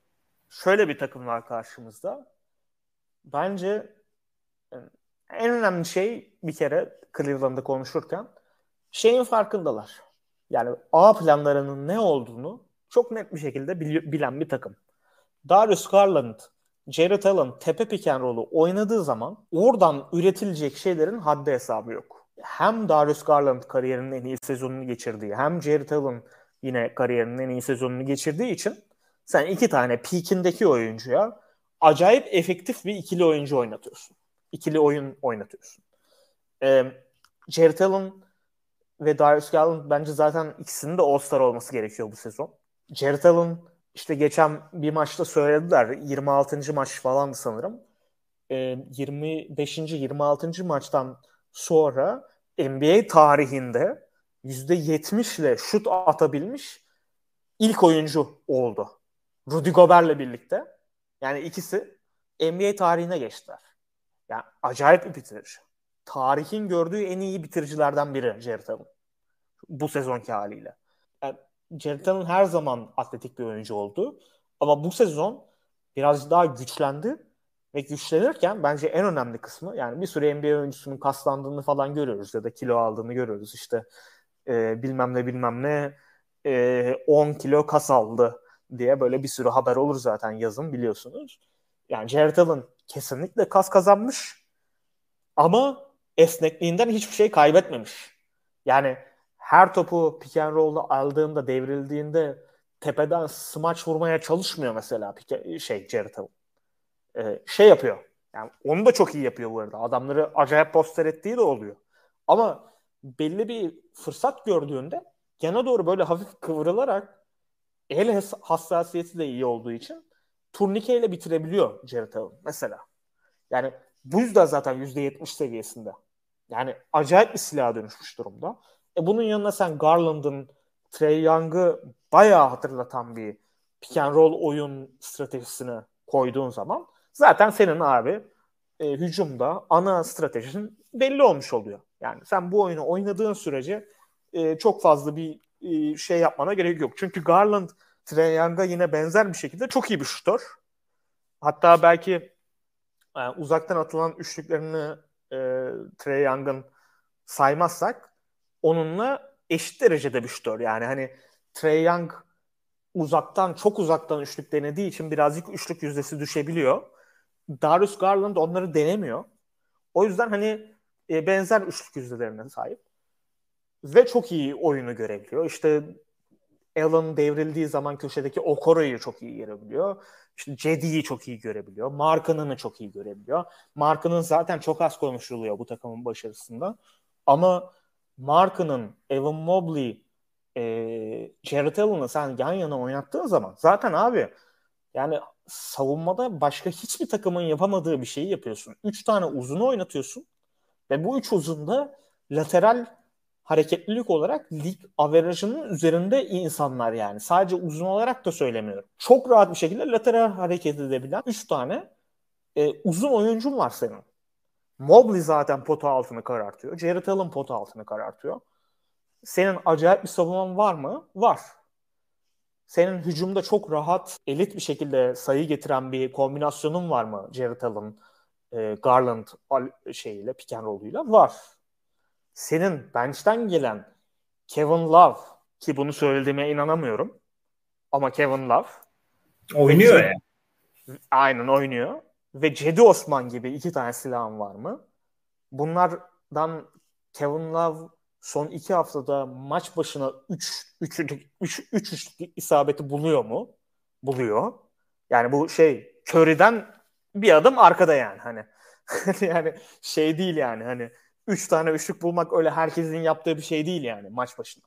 Şöyle bir takım var karşımızda. Bence e, en önemli şey bir kere Cleveland'da konuşurken şeyin farkındalar. Yani A planlarının ne olduğunu çok net bir şekilde bilen bir takım. Darius Garland, Jared Allen tepe pick and roll'u oynadığı zaman oradan üretilecek şeylerin haddi hesabı yok. Hem Darius Garland kariyerinin en iyi sezonunu geçirdiği hem Jared Allen yine kariyerinin en iyi sezonunu geçirdiği için sen iki tane peakindeki oyuncuya acayip efektif bir ikili oyuncu oynatıyorsun. İkili oyun oynatıyorsun. Ee, Jared Allen ve Darius Garland bence zaten ikisinin de All-Star olması gerekiyor bu sezon. Jared Allen işte geçen bir maçta söylediler 26. maç falan sanırım. E, 25. 26. maçtan sonra NBA tarihinde %70 ile şut atabilmiş ilk oyuncu oldu. Rudy Gobert'le birlikte. Yani ikisi NBA tarihine geçtiler. Yani acayip bir bitirici. Tarihin gördüğü en iyi bitiricilerden biri Jared Allen. Bu sezonki haliyle. Jared Allen her zaman atletik bir oyuncu oldu. Ama bu sezon biraz daha güçlendi ve güçlenirken bence en önemli kısmı yani bir sürü NBA oyuncusunun kaslandığını falan görüyoruz ya da kilo aldığını görüyoruz işte e, bilmem ne bilmem ne e, 10 kilo kas aldı diye böyle bir sürü haber olur zaten yazın biliyorsunuz. Yani Jared Allen kesinlikle kas kazanmış ama esnekliğinden hiçbir şey kaybetmemiş. Yani her topu pick and roll'da aldığında, devrildiğinde tepeden smaç vurmaya çalışmıyor mesela pick, şey Jared Allen. Ee, şey yapıyor. Yani onu da çok iyi yapıyor bu arada. Adamları acayip poster ettiği de oluyor. Ama belli bir fırsat gördüğünde yana doğru böyle hafif kıvrılarak el hassasiyeti de iyi olduğu için turnikeyle bitirebiliyor Jared Allen mesela. Yani bu yüzden zaten %70 seviyesinde. Yani acayip bir silaha dönüşmüş durumda. E bunun yanına sen Garland'ın Trey Young'ı bayağı hatırlatan bir pick and roll oyun stratejisini koyduğun zaman zaten senin abi e, hücumda ana stratejin belli olmuş oluyor. Yani sen bu oyunu oynadığın sürece e, çok fazla bir e, şey yapmana gerek yok. Çünkü Garland Trey Young'a yine benzer bir şekilde çok iyi bir şutör. Hatta belki e, uzaktan atılan üçlüklerini e, Young'ın saymazsak onunla eşit derecede bir şutör. Yani hani Trey Young uzaktan çok uzaktan üçlük denediği için birazcık üçlük yüzdesi düşebiliyor. Darius Garland onları denemiyor. O yüzden hani e, benzer üçlük yüzdelerine sahip. Ve çok iyi oyunu görebiliyor. İşte Allen devrildiği zaman köşedeki Okoro'yu çok iyi görebiliyor. İşte Cedi'yi çok iyi görebiliyor. Markan'ını çok iyi görebiliyor. Markan'ın zaten çok az konuşuluyor bu takımın başarısında. Ama Markan'ın, Evan Mobley, e, Jared Allen'ı sen yan yana oynattığın zaman zaten abi yani savunmada başka hiçbir takımın yapamadığı bir şeyi yapıyorsun. Üç tane uzunu oynatıyorsun ve bu üç uzunda lateral hareketlilik olarak lig averajının üzerinde insanlar yani. Sadece uzun olarak da söylemiyorum. Çok rahat bir şekilde lateral hareket edebilen 3 tane e, uzun oyuncun var senin. Mobley zaten pota altını karartıyor. Jared Allen pota altını karartıyor. Senin acayip bir savunman var mı? Var. Senin hücumda çok rahat, elit bir şekilde sayı getiren bir kombinasyonun var mı Jared Allen, e, Garland şeyiyle, pick and roll'uyla? Var senin bench'ten gelen Kevin Love ki bunu söylediğime inanamıyorum. Ama Kevin Love oynuyor ya. Aynen oynuyor. Ve Cedi Osman gibi iki tane silahın var mı? Bunlardan Kevin Love son iki haftada maç başına 3 3 3 3 isabeti buluyor mu? Buluyor. Yani bu şey Curry'den bir adım arkada yani hani. yani şey değil yani hani 3 tane üçlük bulmak öyle herkesin yaptığı bir şey değil yani maç başına.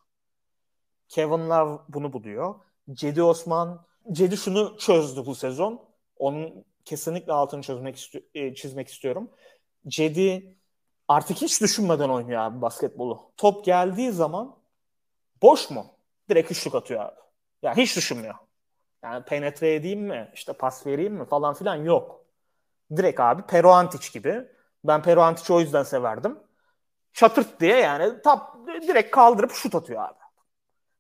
Kevin Love bunu buluyor. Cedi Osman, Cedi şunu çözdü bu sezon. Onun kesinlikle altını çözmek isti- e, çizmek istiyorum. Cedi artık hiç düşünmeden oynuyor abi basketbolu. Top geldiği zaman boş mu? Direkt üçlük atıyor abi. Yani hiç düşünmüyor. Yani penetre edeyim mi? İşte pas vereyim mi? Falan filan yok. Direkt abi Pero Antic gibi. Ben Pero Antic'i o yüzden severdim çatırt diye yani tap direkt kaldırıp şut atıyor abi.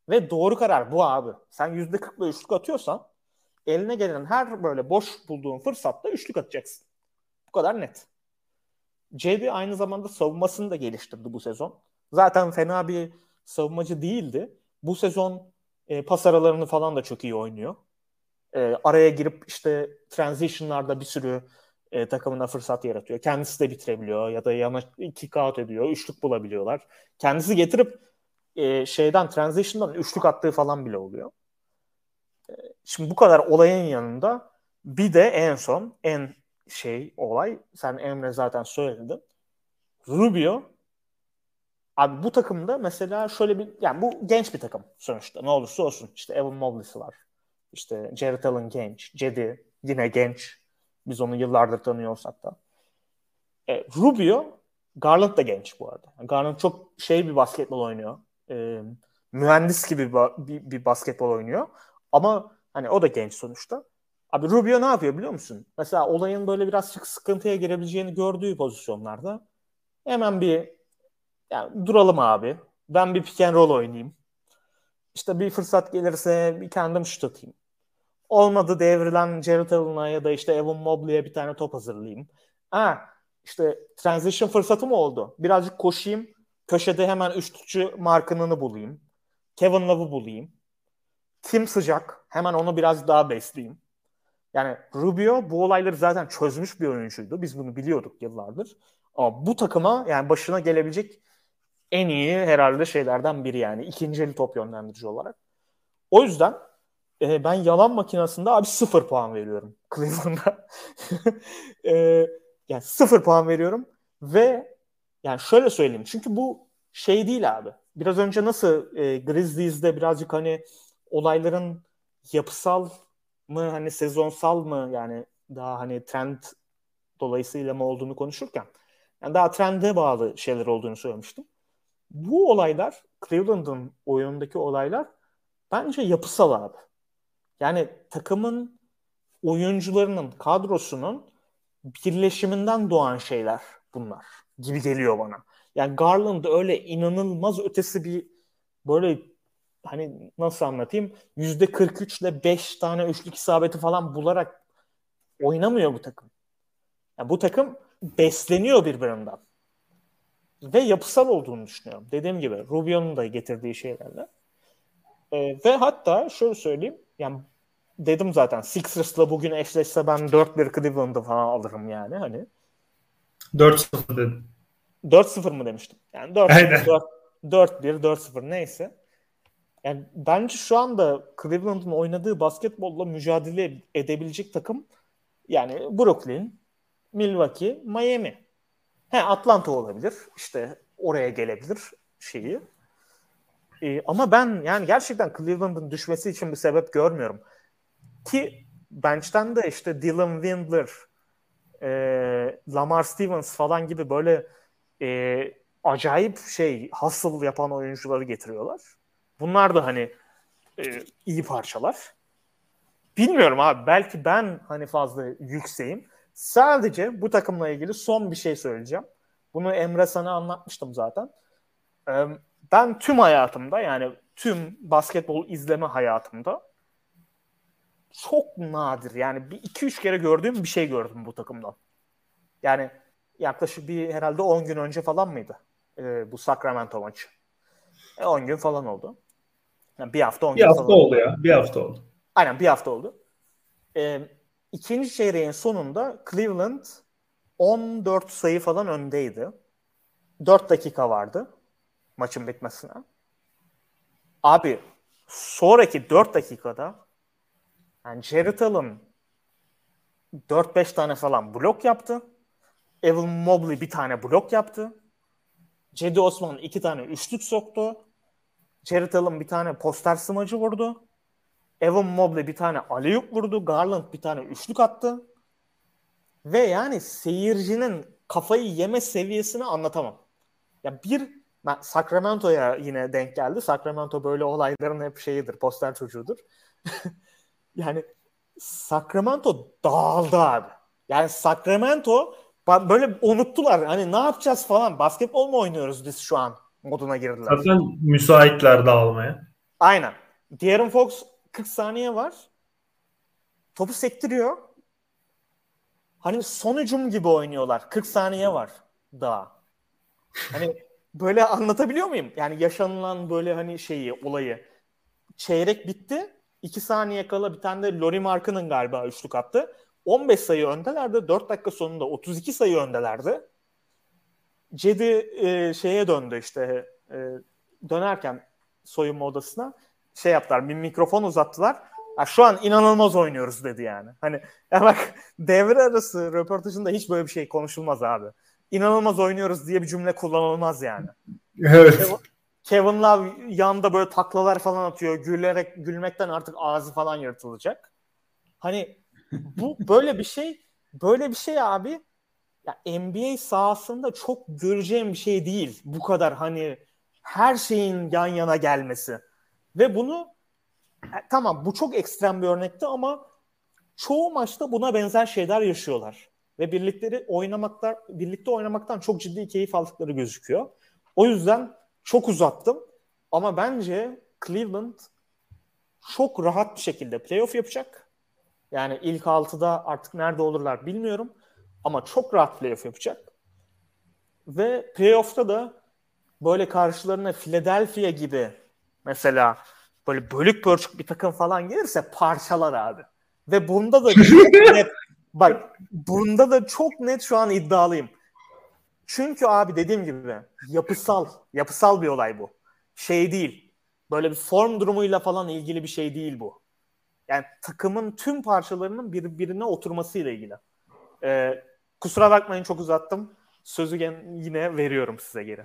Ve doğru karar bu abi. Sen yüzde kırkla üçlük atıyorsan eline gelen her böyle boş bulduğun fırsatta üçlük atacaksın. Bu kadar net. JB aynı zamanda savunmasını da geliştirdi bu sezon. Zaten fena bir savunmacı değildi. Bu sezon e, pas aralarını falan da çok iyi oynuyor. E, araya girip işte transition'larda bir sürü e, takımına fırsat yaratıyor. Kendisi de bitirebiliyor ya da yana kick out ediyor. Üçlük bulabiliyorlar. Kendisi getirip e, şeyden transition'dan üçlük attığı falan bile oluyor. E, şimdi bu kadar olayın yanında bir de en son en şey olay sen Emre zaten söyledin. Rubio Abi bu takımda mesela şöyle bir yani bu genç bir takım sonuçta ne olursa olsun. İşte Evan Mobley'si var. İşte Jared Allen genç. Cedi yine genç. Biz onu yıllardır tanıyor olsak da. E, Rubio, Garland da genç bu arada. Garland çok şey bir basketbol oynuyor. E, mühendis gibi bir, bir basketbol oynuyor. Ama hani o da genç sonuçta. Abi Rubio ne yapıyor biliyor musun? Mesela olayın böyle biraz sıkıntıya girebileceğini gördüğü pozisyonlarda hemen bir yani duralım abi. Ben bir pick and roll oynayayım. İşte bir fırsat gelirse bir kendim şut atayım. Olmadı devrilen Jared Allen'a ya da işte Evan Mobley'e bir tane top hazırlayayım. Ha, işte transition fırsatı mı oldu? Birazcık koşayım. Köşede hemen üçlükçü markınını bulayım. Kevin Love'ı bulayım. Kim sıcak? Hemen onu biraz daha besleyeyim. Yani Rubio bu olayları zaten çözmüş bir oyuncuydu. Biz bunu biliyorduk yıllardır. Ama bu takıma yani başına gelebilecek en iyi herhalde şeylerden biri yani. ikinci top yönlendirici olarak. O yüzden e, ben yalan makinasında abi sıfır puan veriyorum Cleveland'a. e, yani sıfır puan veriyorum ve yani şöyle söyleyeyim. Çünkü bu şey değil abi. Biraz önce nasıl e, Grizzlies'de birazcık hani olayların yapısal mı hani sezonsal mı yani daha hani trend dolayısıyla mı olduğunu konuşurken yani daha trende bağlı şeyler olduğunu söylemiştim. Bu olaylar Cleveland'ın oyunundaki olaylar bence yapısal abi. Yani takımın oyuncularının kadrosunun birleşiminden doğan şeyler bunlar gibi geliyor bana. Yani Garland öyle inanılmaz ötesi bir böyle hani nasıl anlatayım yüzde 43 ile 5 tane üçlük isabeti falan bularak oynamıyor bu takım. Yani bu takım besleniyor birbirinden. Ve yapısal olduğunu düşünüyorum. Dediğim gibi Rubio'nun da getirdiği şeylerle. Ee, ve hatta şöyle söyleyeyim. Yani dedim zaten Sixers'la bugün eşleşse ben 4-1 Cleveland'ı falan alırım yani hani. 4-0 dedim. 4-0 mı demiştim? Yani 4-1, 4-1, 4-0 neyse. Yani bence şu anda Cleveland'ın oynadığı basketbolla mücadele edebilecek takım yani Brooklyn, Milwaukee, Miami. He Atlanta olabilir. İşte oraya gelebilir şeyi. Ee, ama ben yani gerçekten Cleveland'ın düşmesi için bir sebep görmüyorum. Ki bench'ten de işte Dylan Windler, e, Lamar Stevens falan gibi böyle e, acayip şey hustle yapan oyuncuları getiriyorlar. Bunlar da hani e, iyi parçalar. Bilmiyorum abi belki ben hani fazla yükseğim. Sadece bu takımla ilgili son bir şey söyleyeceğim. Bunu Emre sana anlatmıştım zaten. Ee, ben tüm hayatımda yani tüm basketbol izleme hayatımda çok nadir yani bir iki üç kere gördüğüm bir şey gördüm bu takımdan. Yani yaklaşık bir herhalde 10 gün önce falan mıydı ee, bu Sacramento maçı? E, 10 gün falan oldu. Yani bir hafta 10 bir gün hafta falan oldu ya. Bir hafta oldu. Aynen bir hafta oldu. Ee, ikinci çeyreğin sonunda Cleveland 14 sayı falan öndeydi. 4 dakika vardı maçın bitmesine. Abi sonraki 4 dakikada yani Jared Allen 4-5 tane falan blok yaptı. Evan Mobley bir tane blok yaptı. Cedi Osman iki tane üçlük soktu. Jared Allen bir tane poster smacı vurdu. Evan Mobley bir tane aleyup vurdu. Garland bir tane üçlük attı. Ve yani seyircinin kafayı yeme seviyesini anlatamam. Ya bir Sacramento'ya yine denk geldi. Sacramento böyle olayların hep şeyidir, poster çocuğudur. yani Sacramento dağıldı abi. Yani Sacramento böyle unuttular. Hani ne yapacağız falan. Basketbol mu oynuyoruz biz şu an moduna girdiler. Zaten müsaitler dağılmaya. Aynen. De'Aaron Fox 40 saniye var. Topu sektiriyor. Hani son hücum gibi oynuyorlar. 40 saniye var daha. Hani böyle anlatabiliyor muyum? Yani yaşanılan böyle hani şeyi, olayı. Çeyrek bitti. 2 saniye kala bir tane de Lori Mark'ının galiba üçlük attı. 15 sayı öndelerdi. 4 dakika sonunda 32 sayı öndelerdi. Cedi e, şeye döndü işte e, dönerken soyunma odasına şey yaptılar bir mikrofon uzattılar. Ya şu an inanılmaz oynuyoruz dedi yani. Hani ya bak devre arası röportajında hiç böyle bir şey konuşulmaz abi. İnanılmaz oynuyoruz diye bir cümle kullanılmaz yani. Evet. Kevin Love yanında böyle taklalar falan atıyor. Gülerek gülmekten artık ağzı falan yırtılacak. Hani bu böyle bir şey böyle bir şey abi ya NBA sahasında çok göreceğim bir şey değil. Bu kadar hani her şeyin yan yana gelmesi. Ve bunu e, tamam bu çok ekstrem bir örnekti ama çoğu maçta buna benzer şeyler yaşıyorlar. Ve birlikleri oynamaklar, birlikte oynamaktan çok ciddi keyif aldıkları gözüküyor. O yüzden çok uzattım. Ama bence Cleveland çok rahat bir şekilde playoff yapacak. Yani ilk altıda artık nerede olurlar bilmiyorum. Ama çok rahat playoff yapacak. Ve playoff'ta da böyle karşılarına Philadelphia gibi mesela böyle bölük pörçük bir takım falan gelirse parçalar abi. Ve bunda da net bak bunda da çok net şu an iddialıyım. Çünkü abi dediğim gibi yapısal, yapısal bir olay bu. Şey değil. Böyle bir form durumuyla falan ilgili bir şey değil bu. Yani takımın tüm parçalarının birbirine oturmasıyla ilgili. Ee, kusura bakmayın çok uzattım. Sözü yine veriyorum size geri.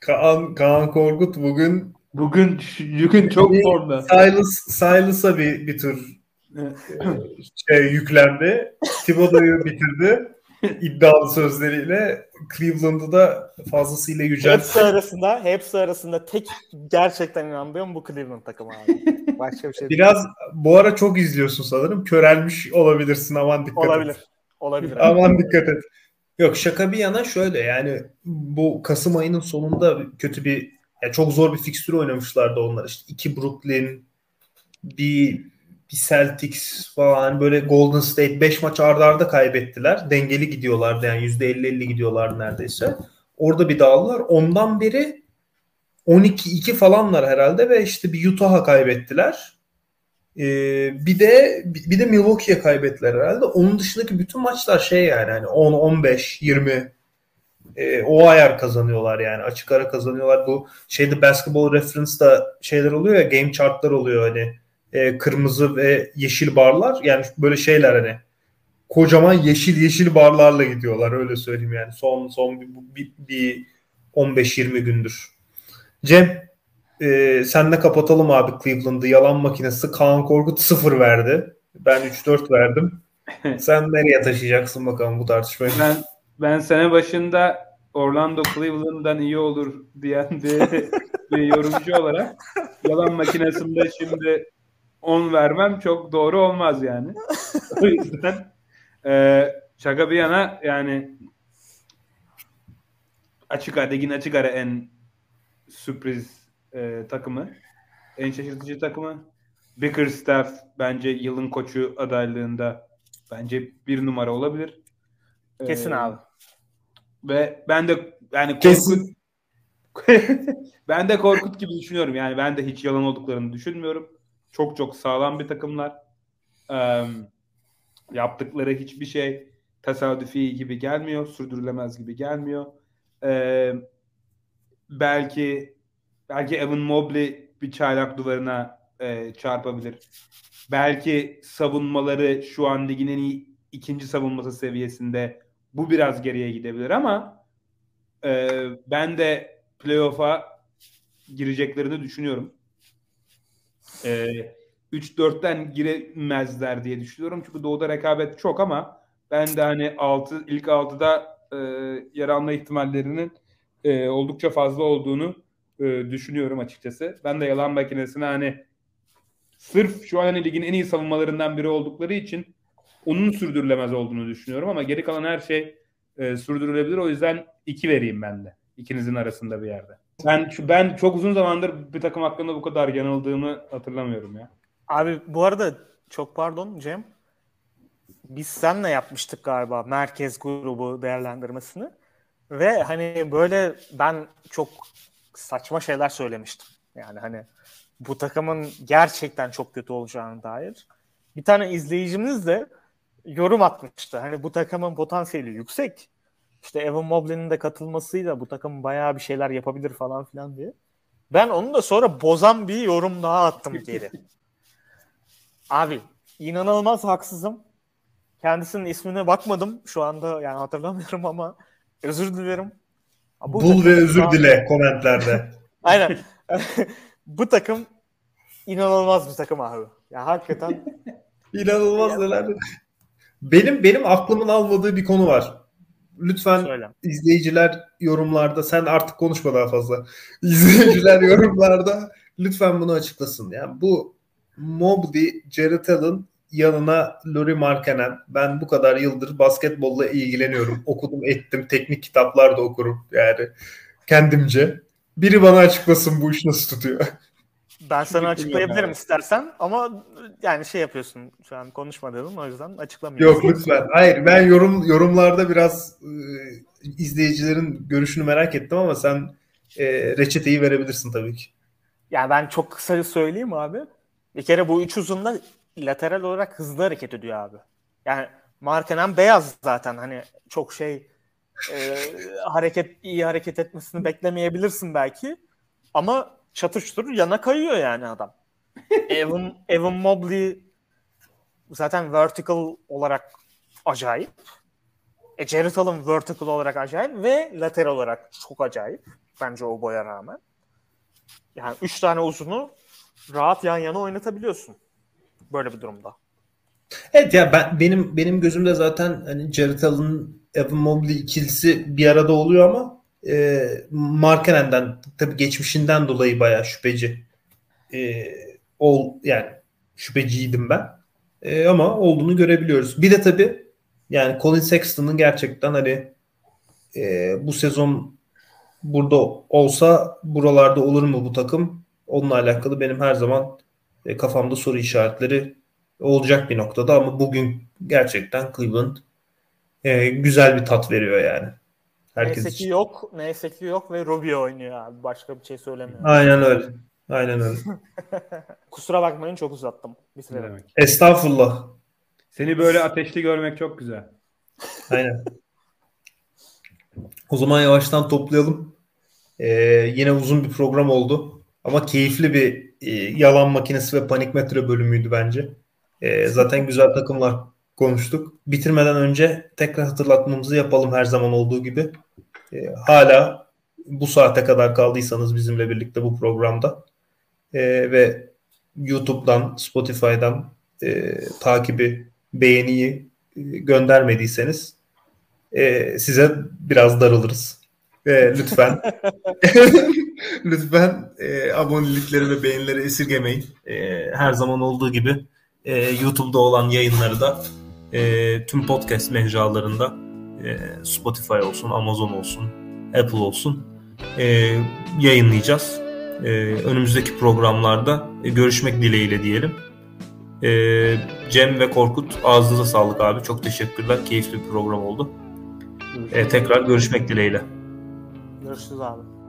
Kaan, Kaan Korkut bugün bugün bugün çok formda. Silas Silas'a bir bir tür şey yüklendi. Thibodeau'yu bitirdi. iddialı sözleriyle Cleveland'ı da fazlasıyla yüceltti. Hepsi arasında, hepsi arasında tek gerçekten inandığım bu Cleveland takımı abi. Başka bir şey Biraz değil. bu ara çok izliyorsun sanırım. Körelmiş olabilirsin aman dikkat olabilir. et. Olabilir. Aman dikkat et. Yok şaka bir yana şöyle yani bu Kasım ayının sonunda kötü bir yani çok zor bir fikstür oynamışlardı onlar. İşte iki Brooklyn, bir bir Celtics falan böyle Golden State 5 maç ardarda arda kaybettiler. Dengeli gidiyorlardı yani %50-50 gidiyorlar neredeyse. Orada bir dağıldılar. Ondan beri 12-2 falanlar herhalde ve işte bir Utah'a kaybettiler. Ee, bir de bir de Milwaukee'ye kaybettiler herhalde. Onun dışındaki bütün maçlar şey yani hani 10 15 20 e, o ayar kazanıyorlar yani. Açık ara kazanıyorlar. Bu şeyde basketball reference'da şeyler oluyor ya game chartlar oluyor hani e, kırmızı ve yeşil barlar yani böyle şeyler hani kocaman yeşil yeşil barlarla gidiyorlar öyle söyleyeyim yani son son bir, bir, bir 15-20 gündür. Cem e, senle kapatalım abi Cleveland'ı yalan makinesi Kaan Korkut 0 verdi. Ben 3-4 verdim. Sen nereye taşıyacaksın bakalım bu tartışmayı? Ben ben sene başında Orlando Cleveland'dan iyi olur diyen bir, bir yorumcu olarak yalan makinesinde şimdi 10 vermem çok doğru olmaz yani. o yüzden e, şaka bir yana yani açık ara ligin açık ara en sürpriz e, takımı. En şaşırtıcı takımı. Bickerstaff bence yılın koçu adaylığında bence bir numara olabilir. Kesin ee, abi. Ve ben de yani Kesin. ben de Korkut gibi düşünüyorum. Yani ben de hiç yalan olduklarını düşünmüyorum. Çok çok sağlam bir takımlar. Ee, yaptıkları hiçbir şey tesadüfi gibi gelmiyor. Sürdürülemez gibi gelmiyor. Ee, belki belki Evan Mobley bir çaylak duvarına e, çarpabilir. Belki savunmaları şu an ligin en iyi ikinci savunması seviyesinde. Bu biraz geriye gidebilir ama e, ben de playoff'a gireceklerini düşünüyorum e, 3-4'ten giremezler diye düşünüyorum. Çünkü doğuda rekabet çok ama ben de hani 6 ilk 6'da e, yer alma ihtimallerinin e, oldukça fazla olduğunu e, düşünüyorum açıkçası. Ben de yalan makinesine hani sırf şu an hani ligin en iyi savunmalarından biri oldukları için onun sürdürülemez olduğunu düşünüyorum ama geri kalan her şey e, sürdürülebilir. O yüzden 2 vereyim ben de. ikinizin arasında bir yerde. Ben ben çok uzun zamandır bir takım hakkında bu kadar yanıldığımı hatırlamıyorum ya. Abi bu arada çok pardon Cem. Biz senle yapmıştık galiba merkez grubu değerlendirmesini. Ve hani böyle ben çok saçma şeyler söylemiştim. Yani hani bu takımın gerçekten çok kötü olacağını dair. Bir tane izleyicimiz de yorum atmıştı. Hani bu takımın potansiyeli yüksek işte Evan Mobley'nin de katılmasıyla bu takım bayağı bir şeyler yapabilir falan filan diye. Ben onu da sonra bozan bir yorum daha attım geri. Abi inanılmaz haksızım. Kendisinin ismine bakmadım şu anda yani hatırlamıyorum ama özür dilerim. Bu Bul ve özür an... dile komentlerde. Aynen. bu takım inanılmaz bir takım abi. Ya hakikaten inanılmaz neler. Benim benim aklımın almadığı bir konu var. Lütfen Söyle. izleyiciler yorumlarda sen artık konuşma daha fazla. İzleyiciler yorumlarda lütfen bunu açıklasın. Yani bu Mobley, Jared Allen yanına Lori Markkanen. Ben bu kadar yıldır basketbolla ilgileniyorum. Okudum ettim. Teknik kitaplar da okurum yani kendimce. Biri bana açıklasın bu iş nasıl tutuyor. Ben sana açıklayabilirim istersen ama yani şey yapıyorsun şu an konuşma dedim o yüzden açıklamıyorum. Yok lütfen. Hayır ben yorum yorumlarda biraz e, izleyicilerin görüşünü merak ettim ama sen e, reçeteyi verebilirsin tabii ki. Yani ben çok kısa söyleyeyim abi. Bir kere bu üç uzunla lateral olarak hızlı hareket ediyor abi. Yani Markenen beyaz zaten hani çok şey e, hareket iyi hareket etmesini beklemeyebilirsin belki. Ama çatıştır yana kayıyor yani adam. Evan, Evan Mobley zaten vertical olarak acayip. E, Jared Allen vertical olarak acayip ve lateral olarak çok acayip. Bence o boya rağmen. Yani üç tane uzunu rahat yan yana oynatabiliyorsun. Böyle bir durumda. Evet ya ben benim benim gözümde zaten hani Jared Allen, Evan Mobley ikilisi bir arada oluyor ama e, Markkanen'den tabii geçmişinden dolayı bayağı şüpheci. E, ol yani şüpheciydim ben. E, ama olduğunu görebiliyoruz. Bir de tabii yani Colin Sexton'ın gerçekten hani e, bu sezon burada olsa buralarda olur mu bu takım? Onunla alakalı benim her zaman e, kafamda soru işaretleri olacak bir noktada ama bugün gerçekten Cleveland e, güzel bir tat veriyor yani. Herkes neyse ki yok, neyse ki yok ve Rubio oynuyor abi. Başka bir şey söylemiyorum. Aynen öyle. Aynen öyle. Kusura bakmayın çok uzattım. Bitirelim. Estağfurullah. Seni böyle ateşli görmek çok güzel. Aynen. O zaman yavaştan toplayalım. Ee, yine uzun bir program oldu. Ama keyifli bir e, yalan makinesi ve panik metre bölümüydü bence. E, zaten güzel takımlar konuştuk. Bitirmeden önce tekrar hatırlatmamızı yapalım her zaman olduğu gibi. E, hala bu saate kadar kaldıysanız bizimle birlikte bu programda e, ve YouTube'dan, Spotify'dan e, takibi, beğeniyi e, göndermediyseniz e, size biraz darılırız. E, lütfen lütfen e, abonelikleri ve beğenileri esirgemeyin. E, her zaman olduğu gibi e, YouTube'da olan yayınları da e, tüm podcast mecralarında e, Spotify olsun, Amazon olsun, Apple olsun e, yayınlayacağız. E, önümüzdeki programlarda e, görüşmek dileğiyle diyelim. E, Cem ve Korkut ağzınıza sağlık abi. Çok teşekkürler. Keyifli bir program oldu. E, tekrar görüşmek dileğiyle. Görüşürüz abi.